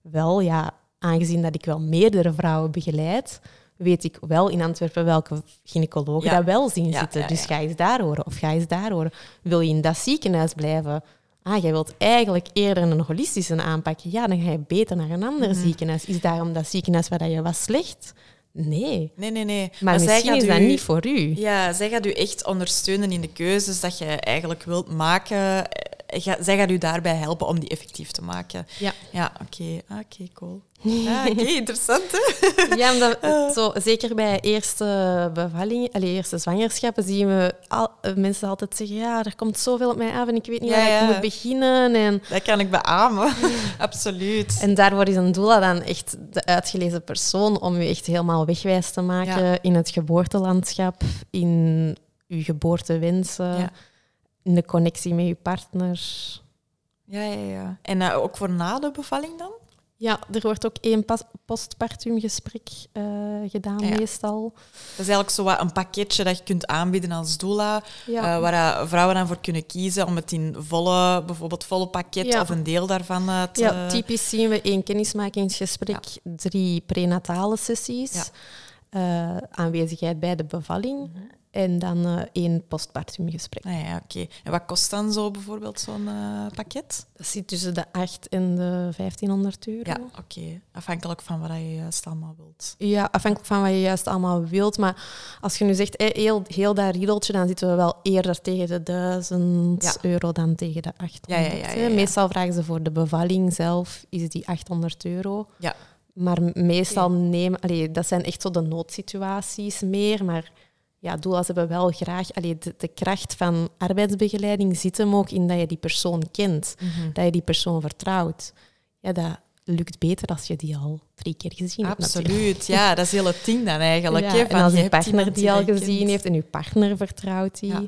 wel ja, aangezien dat ik wel meerdere vrouwen begeleid, weet ik wel in Antwerpen welke gynaecologen Ja. dat wel zien zitten. Dus ga eens daar horen of ga eens daar horen. Wil je in dat ziekenhuis blijven? Ah, jij wilt eigenlijk eerder een holistische aanpak. Ja, dan ga je beter naar een ander Mhm. ziekenhuis. Is daarom dat ziekenhuis waar dat je was slecht? Nee. Nee, nee, nee. Maar, zij misschien gaat is dat niet voor u. Ja, zij gaat u echt ondersteunen in de keuzes dat je eigenlijk wilt maken. Ga- Zij gaat u daarbij helpen om die effectief te maken. Ja. Ja, oké. Ah, Oké, cool. Ah, oké, interessant, hè? Ja, omdat zo, zeker bij eerste bevallingen, allee, eerste zwangerschappen, zien we al, eh, mensen altijd zeggen, ja, er komt zoveel op mij af en ik weet niet Ja, waar ja. ik moet beginnen. En, Dat kan ik beamen. Absoluut. en daarvoor is een doula dan echt de uitgelezen persoon om u echt helemaal wegwijs te maken in het geboortelandschap, in uw geboortewensen, Ja. In de connectie met uw partner. Ja, ja, ja. En eh, ook voor na de bevalling dan? Ja, er wordt ook één pas- postpartumgesprek eh gedaan Ja. meestal. Dat is eigenlijk zo wat een pakketje dat je kunt aanbieden als doula, Ja. eh, waar vrouwen dan voor kunnen kiezen om het in volle, bijvoorbeeld volle pakket Ja. of een deel daarvan te... Ja, typisch zien we één kennismakingsgesprek, drie prenatale sessies, Ja. aanwezigheid bij de bevalling en dan eh, één postpartumgesprek. Ah, ja, oké. En wat kost dan zo bijvoorbeeld zo'n eh, pakket? Dat zit tussen de 8 en de 1500 euro. Ja, oké. Afhankelijk van wat je juist allemaal wilt. Ja, afhankelijk van wat je juist allemaal wilt. Maar als je nu zegt eh, heel, heel dat riedeltje, dan zitten we wel eerder tegen de 1000 Ja. euro dan tegen de 800. Ja, ja. Meestal vragen ze voor de bevalling zelf, is die 800 euro. Ja. Maar meestal nemen... Allee, dat zijn echt zo de noodsituaties meer, maar... Ja, doula's hebben wel graag... Allee, de, de kracht van arbeidsbegeleiding zit hem ook in dat je die persoon kent. Dat je die persoon vertrouwt. Ja, dat lukt beter als je die al drie keer gezien hebt. Absoluut, ja, dat is heel het ding dan eigenlijk. Ja, en als je partner die al gezien kent. heeft en je partner vertrouwt die. Ja.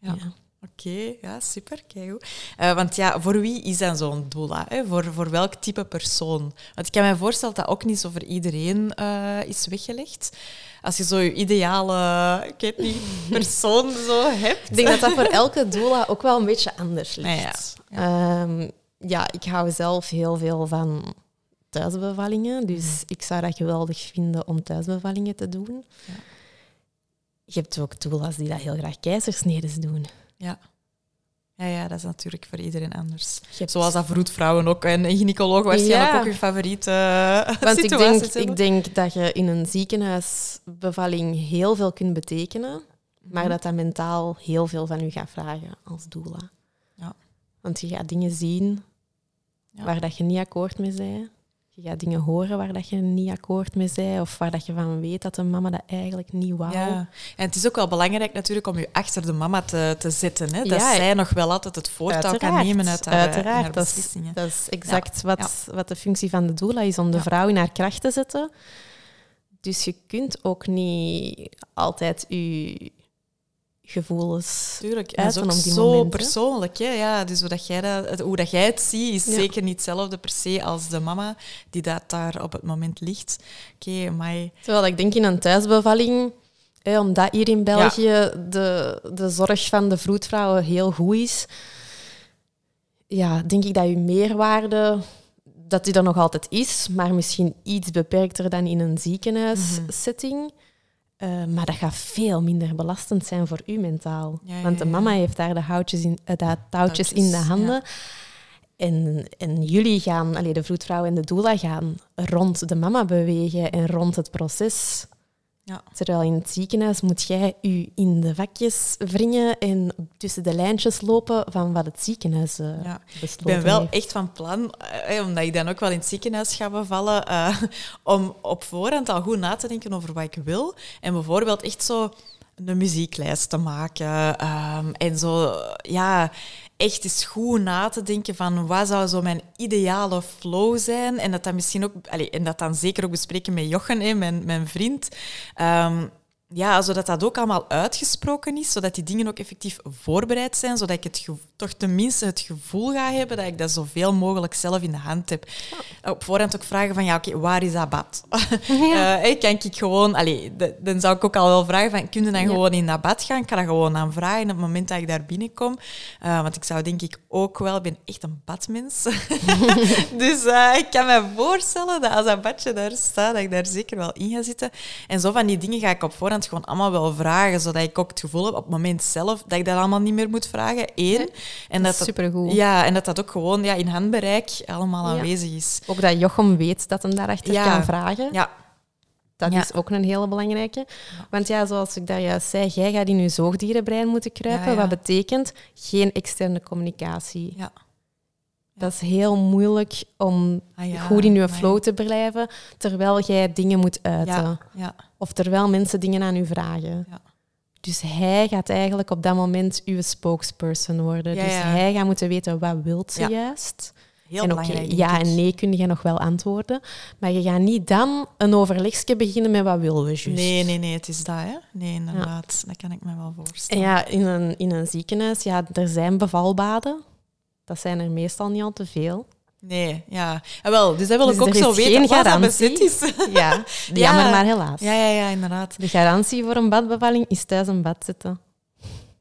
Ja. Oké, ja, super, kijk Uh, want ja, voor wie is dan zo'n doula? Hè? Voor, voor welk type persoon? Want ik kan me voorstellen dat dat ook niet zo voor iedereen eh, is weggelegd. Als je zo je ideale, ik weet niet, persoon zo hebt. Ik denk dat dat voor elke doula ook wel een beetje anders ligt. Ah, ja. Ja. ja, ik hou zelf heel veel van thuisbevallingen. Dus ik zou dat geweldig vinden om thuisbevallingen te doen. Ja. Je hebt ook doula's die dat heel graag keizersnedes doen. Ja. Ja, ja, dat is natuurlijk voor iedereen anders. Je hebt- Zoals dat vroedvrouwen ook en een gynaecoloog waarschijnlijk Ja. ook hun favoriete uh, Want ik denk, hebben. ik denk dat je in een ziekenhuisbevalling heel veel kunt betekenen, maar Mhm. dat dat mentaal heel veel van u gaat vragen als doula. Ja. Want je gaat dingen zien Ja. waar dat je niet akkoord mee bent. Je gaat dingen horen waar dat je niet akkoord mee bent, of waar dat je van weet dat de mama dat eigenlijk niet wou. Ja, en het is ook wel belangrijk natuurlijk om je achter de mama te, te zetten. Hè? Dat Ja, zij nog wel altijd het voortouw kan nemen uit haar, uiteraard. haar Dat is-. Dat is exact wat, wat de functie van de doula is, om de vrouw in haar kracht te zetten. Dus je kunt ook niet altijd je gevoelens Tuurlijk, en dat is ook zo momenten. persoonlijk. Hè? Ja, dus hoe, dat jij dat, hoe dat jij het ziet, is Ja. zeker niet hetzelfde per se als de mama die dat daar op het moment ligt. Oké, maar Terwijl ik denk in een thuisbevalling, hè, omdat hier in België de, de zorg van de vroedvrouwen heel goed is, ja, denk ik dat je meerwaarde, dat die er nog altijd is, maar misschien iets beperkter dan in een ziekenhuissetting. Eh, maar dat gaat veel minder belastend zijn voor u mentaal. Ja, ja, Want de mama heeft daar de, houtjes in, eh, de touwtjes in de handen. En, en jullie gaan, allee, de vroedvrouw en de doula gaan rond de mama bewegen en rond het proces. Ja. Terwijl in het ziekenhuis moet jij u in de vakjes wringen en tussen de lijntjes lopen van wat het ziekenhuis eh Ja. Ik ben wel heeft. echt van plan, eh, omdat ik dan ook wel in het ziekenhuis ga bevallen, eh, om op voorhand al goed na te denken over wat ik wil. En bijvoorbeeld echt zo een muzieklijst te maken. ehm, en zo, ja, echt eens goed na te denken van wat zou zo mijn ideale flow zijn. En dat dan misschien ook, en dat dan zeker ook bespreken met Jochen, hè, mijn, mijn vriend. Ehm, ja, zodat dat ook allemaal uitgesproken is, zodat die dingen ook effectief voorbereid zijn, zodat ik het toch tenminste het gevoel ga hebben dat ik dat zoveel mogelijk zelf in de hand heb. Op voorhand ook vragen van, ja, oké, waar is dat bad? Ja. Eh, kan ik gewoon... Allee, de- dan zou ik ook al wel vragen van, kun je dan Ja. gewoon in dat bad gaan? Ik kan dat gewoon aan vragen op het moment dat ik daar binnenkom. Eh, want ik zou denk ik ook wel... Ik ben echt een badmens. dus eh, ik kan me voorstellen dat als dat badje daar staat, dat ik daar zeker wel in ga zitten. En zo van die dingen ga ik op voorhand gewoon allemaal wel vragen, zodat ik ook het gevoel heb op het moment zelf dat ik dat allemaal niet meer moet vragen. Eén. En dat supergoed. Ja, en dat dat ook gewoon ja, in handbereik allemaal Ja. aanwezig is. Ook dat Jochem weet dat hem daarachter Ja. kan vragen. Ja, Dat Ja. is ook een hele belangrijke. Want ja, zoals ik daar juist zei, jij gaat in je zoogdierenbrein moeten kruipen. Wat betekent geen externe communicatie. ja. Dat is heel moeilijk om Ah, ja, goed in je flow te blijven, terwijl jij dingen moet uiten. Ja, Of terwijl mensen dingen aan u vragen. Dus hij gaat eigenlijk op dat moment uw spokesperson worden. Dus hij gaat moeten weten, wat wilt ze juist? heel en ja en nee kun je nog wel antwoorden. Maar je gaat niet dan een overlegje beginnen met wat willen we juist. Nee, nee, nee, het is dat, hè? Nee, inderdaad. Dat kan ik me wel En voorstellen. ja, in een, in een ziekenhuis, ja, er zijn bevalbaden. Dat zijn er meestal niet al te veel. Nee, ja. En wel, dus dat wil Dus ik ook zo weten wat dat bezet is. Ja, jammer maar helaas. Ja, ja, ja, inderdaad. De garantie voor een badbevalling is thuis een bad zitten.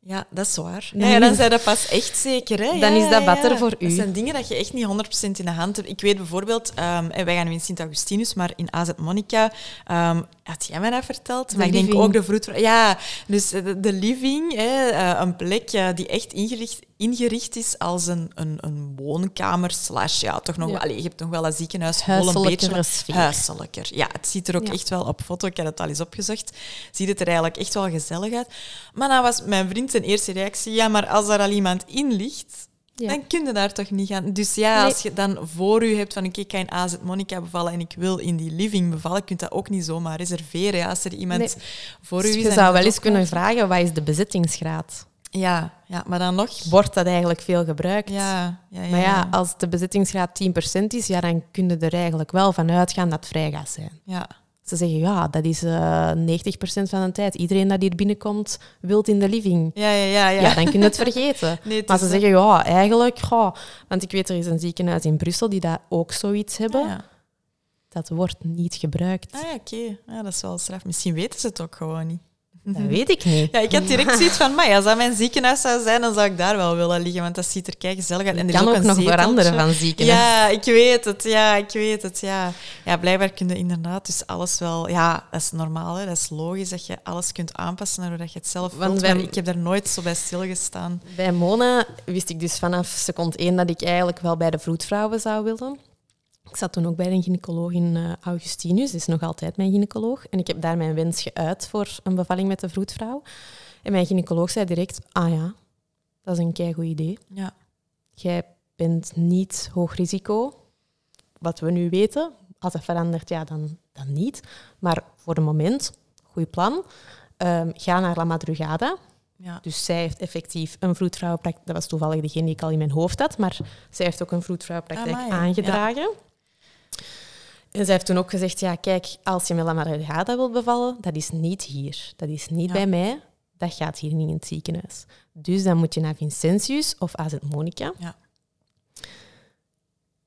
Ja, dat is waar. Dan Ja, dan zijn dat pas echt zeker. Hè? Dan Ja, is dat ja. voor u. Dat zijn dingen dat je echt niet 100% in de hand hebt. Ik weet bijvoorbeeld, en wij gaan nu in Sint-Augustinus, maar in AZ Monica, ehm, had jij mij dat verteld? De maar ik denk ook de vroedvrouw. Ja, dus de, de living, hè, eh, een plek eh, die echt ingericht, ingericht is als een, een, een woonkamer slash, ja, toch nog Ja. wel, allee, je hebt nog wel een ziekenhuis, een beetje sfeer. huiselijker. Ja, het ziet er ook Ja. echt wel op foto, ik heb het al eens opgezocht, ziet het er eigenlijk echt wel gezellig uit. Maar dan was mijn vriend zijn eerste reactie, ja, maar als er al iemand in ligt, Ja. Dan kun je daar toch niet gaan. Dus ja, als je dan voor u hebt van oké, ik ga in AZ Monica bevallen en ik wil in die living bevallen, kun je dat ook niet zomaar reserveren. Ja, als er iemand Nee. voor u Dus is. je zou wel eens kunnen vragen, wat is de bezettingsgraad? Ja, ja, maar dan nog. Wordt dat eigenlijk veel gebruikt? Ja, ja, ja, Maar ja, als de bezettingsgraad 10% is, ja, dan kun je er eigenlijk wel van uitgaan dat het vrij gaat zijn. ja. Ze zeggen, ja, dat is eh 90% van de tijd. Iedereen dat hier binnenkomt, wilt in de living. Ja, ja, ja, ja. Ja, dan kun je het vergeten. Nee, het Maar ze dat. zeggen, ja, eigenlijk... goh, want ik weet, er is een ziekenhuis in Brussel die dat ook zoiets hebben. Ah, ja. Dat wordt niet gebruikt. Ah, ja, oké. Ja, dat is wel straf. Misschien weten ze het ook gewoon niet. Dat weet ik niet. Ja, ik had direct zoiets van, maar als dat mijn ziekenhuis zou zijn, dan zou ik daar wel willen liggen, want dat ziet er kei gezellig uit. En er Het is kan ook, nog zeteltje. veranderen van ziekenhuis. Ja, ik weet het. Ja, ik weet het. Ja, ja blijkbaar kun je inderdaad dus alles wel... Ja, dat is normaal. Hè. Dat is logisch dat je alles kunt aanpassen naar hoe dat je het zelf Want wilt. Maar ik heb daar nooit zo bij stilgestaan. Bij Mona wist ik dus vanaf seconde één dat ik eigenlijk wel bij de vroedvrouwen zou willen. Ik zat toen ook bij een gynaecoloog in eh, Augustinus, is nog altijd mijn gynaecoloog. En ik heb daar mijn wens geuit voor een bevalling met de vroedvrouw. En mijn gynaecoloog zei direct, ah ja, dat is een keigoed idee. Ja. Jij bent niet hoog risico, wat we nu weten. Als dat verandert, ja, dan, dan niet. Maar voor het moment, goed plan. Ehm, ga naar La Madrugada. Ja. Dus zij heeft effectief een vroedvrouwenpraktijk. Dat was toevallig degene die ik al in mijn hoofd had, maar zij heeft ook een vroedvrouwenpraktijk Amai, aangedragen. En zij heeft toen ook gezegd, ja, kijk, als je met La Margada wilt bevallen, dat is niet hier. Dat is niet Ja. bij mij. Dat gaat hier niet in het ziekenhuis. Dus dan moet je naar Vincentius of AZ Monica. Ja.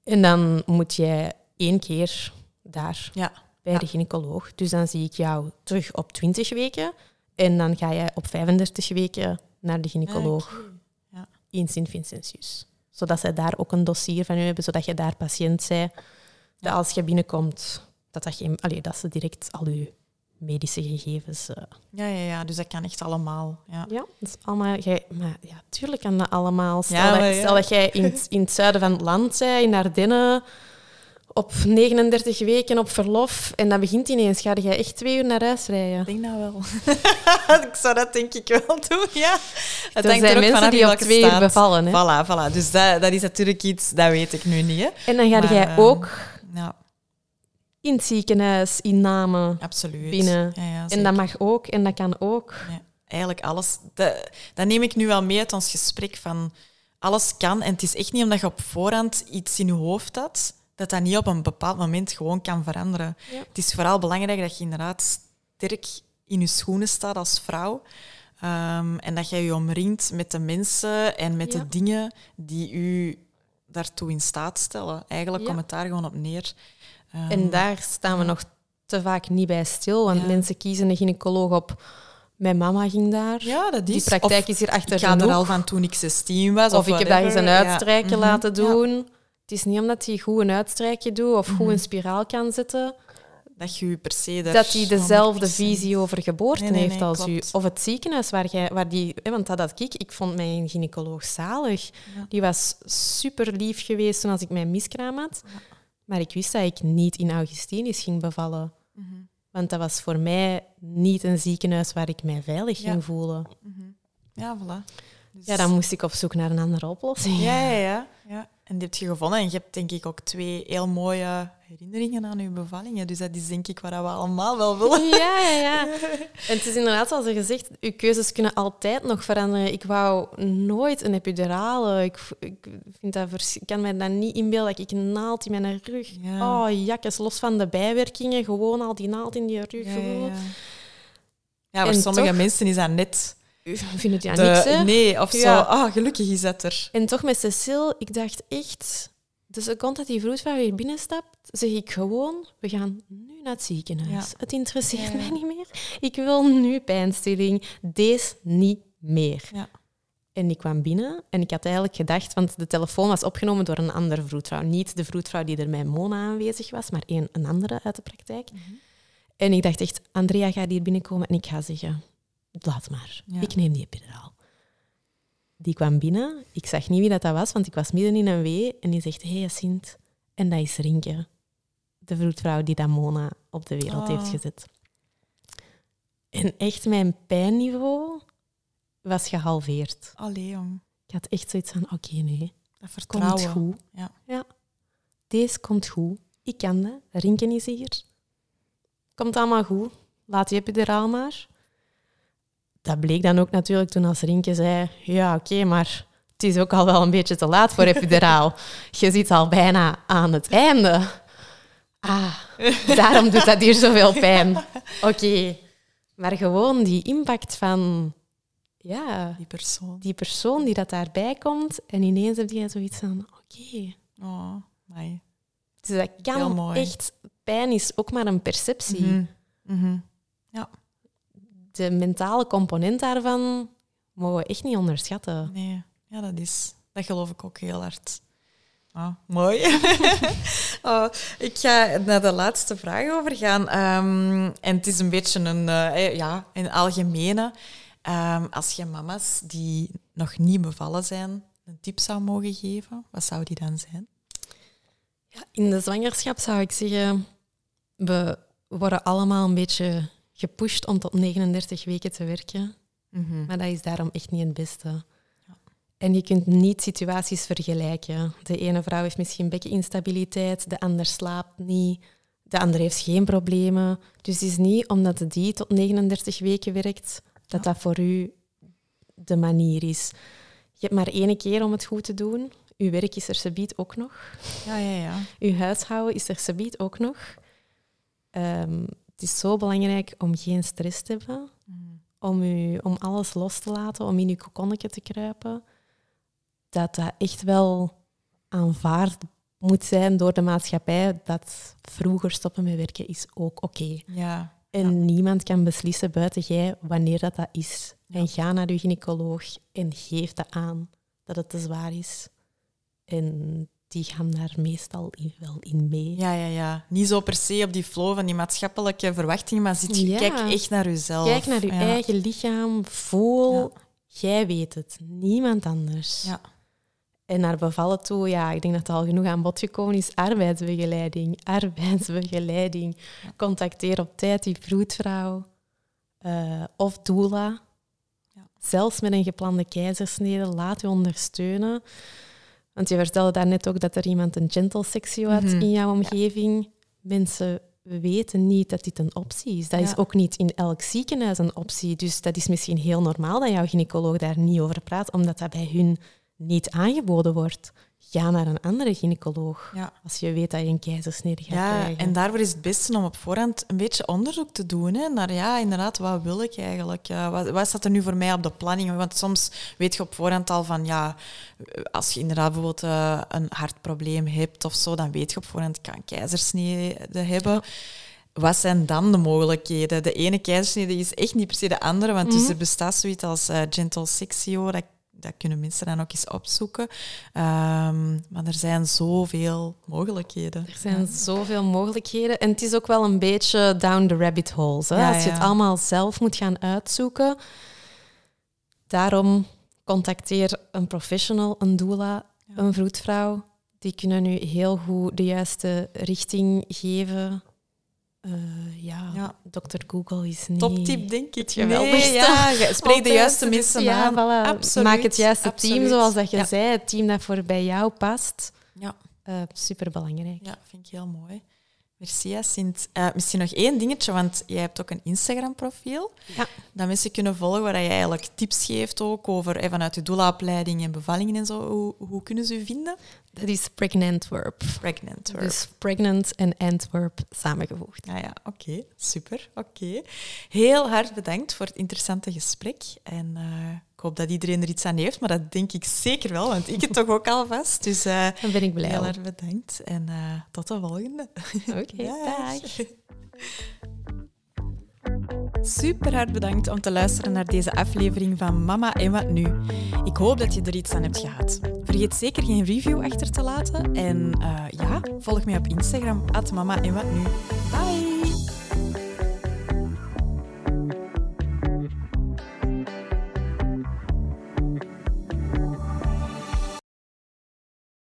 En dan moet jij één keer daar Ja. bij de gynaecoloog. Dus dan zie ik jou terug op 20 weken. En dan ga jij op 35 weken naar de gynaecoloog in Sint-Vincentius. Zodat zij daar ook een dossier van u hebben, zodat je daar patiënt zij. Dat als je binnenkomt, dat, dat, geen, allee, dat ze direct al je medische gegevens... eh, Ja, ja, ja, dus dat kan echt allemaal. Ja. ja, dat is allemaal... Jij, maar ja, tuurlijk kan dat allemaal. Stel, Ja, dat, maar ja. stel dat jij in, het- in het zuiden van het land bent, in Ardennen, op 39 weken op verlof, en dat begint ineens, ga jij echt twee uur naar huis rijden. Ik denk dat wel. ik zou dat denk ik wel doen, ja. Het Er zijn mensen die op twee uur bevallen. Hè? Voilà, voilà. Dus dat, dat is natuurlijk iets, dat weet ik nu niet. Hè. En dan ga jij ehm, ook Ja, in het ziekenhuis, in Namen. absoluut. Binnen. Ja, ja, En dat mag ook en dat kan ook. Ja, eigenlijk alles. Dat, dat neem ik nu wel mee uit ons gesprek van alles kan. En het is echt niet omdat je op voorhand iets in je hoofd had, dat dat niet op een bepaald moment gewoon kan veranderen. Ja. Het is vooral belangrijk dat je inderdaad sterk in je schoenen staat als vrouw. Ehm, en dat je je omringt met de mensen en met Ja. de dingen die u daartoe in staat stellen. Eigenlijk Ja. komt het daar gewoon op neer. Ehm, En daar staan we nog te vaak niet bij stil, want Ja. mensen kiezen een gynaecoloog op. Mijn mama ging daar. ja, dat is. Die praktijk Of is hier achter ik ga er al van toen ik 16 was. Of, Of, ik heb daar eens een. Ja. uitstrijkje Mhm. laten doen. Het is niet omdat hij goed een uitstrijkje doet of goed Mhm. een spiraal kan zetten, Dat je per se daar dat hij dezelfde 100%. visie over geboorte Nee, nee, heeft nee, als u. Of het ziekenhuis waar, jij, waar die... hè, Want dat had ik. Ik vond mijn gynaecoloog zalig. Ja. Die was super lief geweest toen als ik mijn miskraam had. Ja. Maar ik wist dat ik niet in Augustinus ging bevallen. Mhm. Want dat was voor mij niet een ziekenhuis waar ik mij veilig Ja. ging voelen. Mhm. Ja, voilà. Dus- Ja, dan moest ik op zoek naar een andere oplossing. Ja, ja, ja, ja. En die heb je gevonden. En je hebt denk ik ook twee heel mooie herinneringen aan je bevallingen. Dus dat is denk ik wat we allemaal wel willen. Ja, ja, ja. En het is inderdaad, zoals je gezegd, uw keuzes kunnen altijd nog veranderen. Ik wou nooit een epidurale. Ik, ik, vind dat vers- ik kan mij dat niet inbeelden dat ik een naald in mijn rug... Ja. Oh, jakkes, los van de bijwerkingen, gewoon al die naald in die rug Ja, ja, voelen. ja. Ja, voor En sommige toch- mensen is dat net... U vindt het ja niks, hè? Nee, of Ja. zo. Ah, gelukkig is dat er. En toch met Cecile, ik dacht echt... De seconde dat die vroedvrouw hier binnenstapt, zeg ik gewoon, we gaan nu naar het ziekenhuis. Ja. Het interesseert Ja, ja. mij niet meer. Ik wil nu pijnstilling. Deze niet meer. Ja. En ik kwam binnen en ik had eigenlijk gedacht, want de telefoon was opgenomen door een andere vroedvrouw. Niet de vroedvrouw die er bij Mona aanwezig was, maar een, een andere uit de praktijk. Mhm. En ik dacht echt, Andrea gaat hier binnenkomen en ik ga zeggen, laat maar, Ja. ik neem die epiduraal. Die kwam binnen, ik zag niet wie dat, dat was, want ik was midden in een wee. En die zegt, hé hey, Sint, en dat is Rinke, de vroedvrouw die dat Mona op de wereld Oh. heeft gezet. En echt, mijn pijnniveau was gehalveerd. Allee, jong. Ik had echt zoiets van, oké, nee, Dat vertrouwen. komt goed. Ja. ja. Deze komt goed. Ik kan dat. Rinken is hier. Komt allemaal goed. Laat die epiduraal maar. Dat bleek dan ook natuurlijk toen als Rinke zei... Ja, oké, maar het is ook al wel een beetje te laat voor epiduraal. Je zit al bijna aan het einde. Ah, daarom doet dat hier zoveel pijn. Oké. Maar gewoon die impact van... Ja, Die persoon. die persoon die dat daarbij komt en ineens heb je zoiets van, oké. Oh, amai. Dus dat kan echt... Pijn is ook maar een perceptie. Mhm. Mhm. De mentale component daarvan mogen we echt niet onderschatten. Nee, ja, dat is. Dat geloof ik ook heel hard. Ah, mooi. oh, ik ga naar de laatste vraag overgaan. Ehm, en het is een beetje een, eh, ja, een algemene. Ehm, als je mama's die nog niet bevallen zijn, een tip zou mogen geven, wat zou die dan zijn? Ja, in de zwangerschap zou ik zeggen, we worden allemaal een beetje gepusht om tot 39 weken te werken. Maar dat is daarom echt niet het beste. Ja. En je kunt niet situaties vergelijken. De ene vrouw heeft misschien bekkeninstabiliteit, de ander slaapt niet, de andere heeft geen problemen. Dus het is niet omdat die tot 39 weken werkt, dat dat voor u de manier is. Je hebt maar één keer om het goed te doen. Uw werk is er subiet ook nog. Ja, ja, ja. Uw huishouden is er subiet ook nog. Ehm, het is zo belangrijk om geen stress te hebben om, u, om alles los te laten, om in uw kokonnetje te kruipen, dat dat echt wel aanvaard moet zijn door de maatschappij dat vroeger stoppen met werken is ook oké. Ja, En niemand kan beslissen buiten jij wanneer dat, dat is. Ja. En ga naar uw gynaecoloog en geef dat aan dat het te zwaar is. En die gaan daar meestal in, wel in mee. ja, ja, ja. Niet zo per se op die flow van die maatschappelijke verwachtingen, maar zit, Ja. kijk echt naar jezelf. Kijk naar uw Ja. eigen lichaam, voel. Ja. Jij weet het, niemand anders. Ja. En naar bevallen toe, ja, ik denk dat het al genoeg aan bod gekomen is. Arbeidsbegeleiding, arbeidsbegeleiding. Contacteer op tijd die vroedvrouw eh, of doula. Ja. Zelfs met een geplande keizersnede, laat u ondersteunen. Want je vertelde daarnet ook dat er iemand een gentle sectio had Mhm. in jouw omgeving. Mensen weten niet dat dit een optie is. Dat is ook niet in elk ziekenhuis een optie. Dus dat is misschien heel normaal dat jouw gynaecoloog daar niet over praat, omdat dat bij hun niet aangeboden wordt. Ga naar een andere gynaecoloog Ja. als je weet dat je een keizersnede gaat Ja, krijgen. en daarvoor is het beste om op voorhand een beetje onderzoek te doen. Hè, naar ja, inderdaad, wat wil ik eigenlijk? Wat, wat staat er nu voor mij op de planning? Want soms weet je op voorhand al van ja, als je inderdaad bijvoorbeeld eh, een hartprobleem hebt of zo, dan weet je op voorhand kan een keizersnede hebben. Wat zijn dan de mogelijkheden? De ene keizersnede is echt niet per se de andere, want dus Mhm. er bestaat zoiets als eh, gentle sexio, dat, dat kunnen mensen dan ook eens opzoeken. Ehm, maar er zijn zoveel mogelijkheden. Er zijn zoveel mogelijkheden. En het is ook wel een beetje down the rabbit holes. Hè? Ja, Als je het ja. allemaal zelf moet gaan uitzoeken. Daarom contacteer een professional, een doula, een vroedvrouw. Die kunnen u heel goed de juiste richting geven. Eh, ja, Ja. dokter Google is niet... Toptip, denk ik. het geweldigste. ja, je spreekt de juiste Dus mensen ja, aan. voilà. Absoluut, Maak het juiste team, zoals dat je Ja. zei. Het team dat voor bij jou past. Ja. Eh superbelangrijk. Ja, vind ik heel mooi. Merci, Jacint. Eh misschien nog één dingetje, want jij hebt ook een Instagram-profiel. Ja. Dat mensen kunnen volgen, waar je eigenlijk tips geeft ook over eh, vanuit je doula-opleiding en bevallingen en zo. Hoe, hoe kunnen ze u vinden? Dat is Pregnantwerp. Pregnant. Work. Dus pregnant en Antwerp samengevoegd. Ja, ja, oké. Super, oké. Heel hard bedankt voor het interessante gesprek. En eh, ik hoop dat iedereen er iets aan heeft, maar dat denk ik zeker wel, want ik het toch ook alvast. Dus eh, Dan ben ik blij. heel erg bedankt en eh, tot de volgende. Oké, dag. Super hard bedankt om te luisteren naar deze aflevering van Mama en Wat Nu. Ik hoop dat je er iets aan hebt gehad. Vergeet zeker geen review achter te laten. En eh, ja, volg mij op Instagram, Mama en Wat Nu. Bye!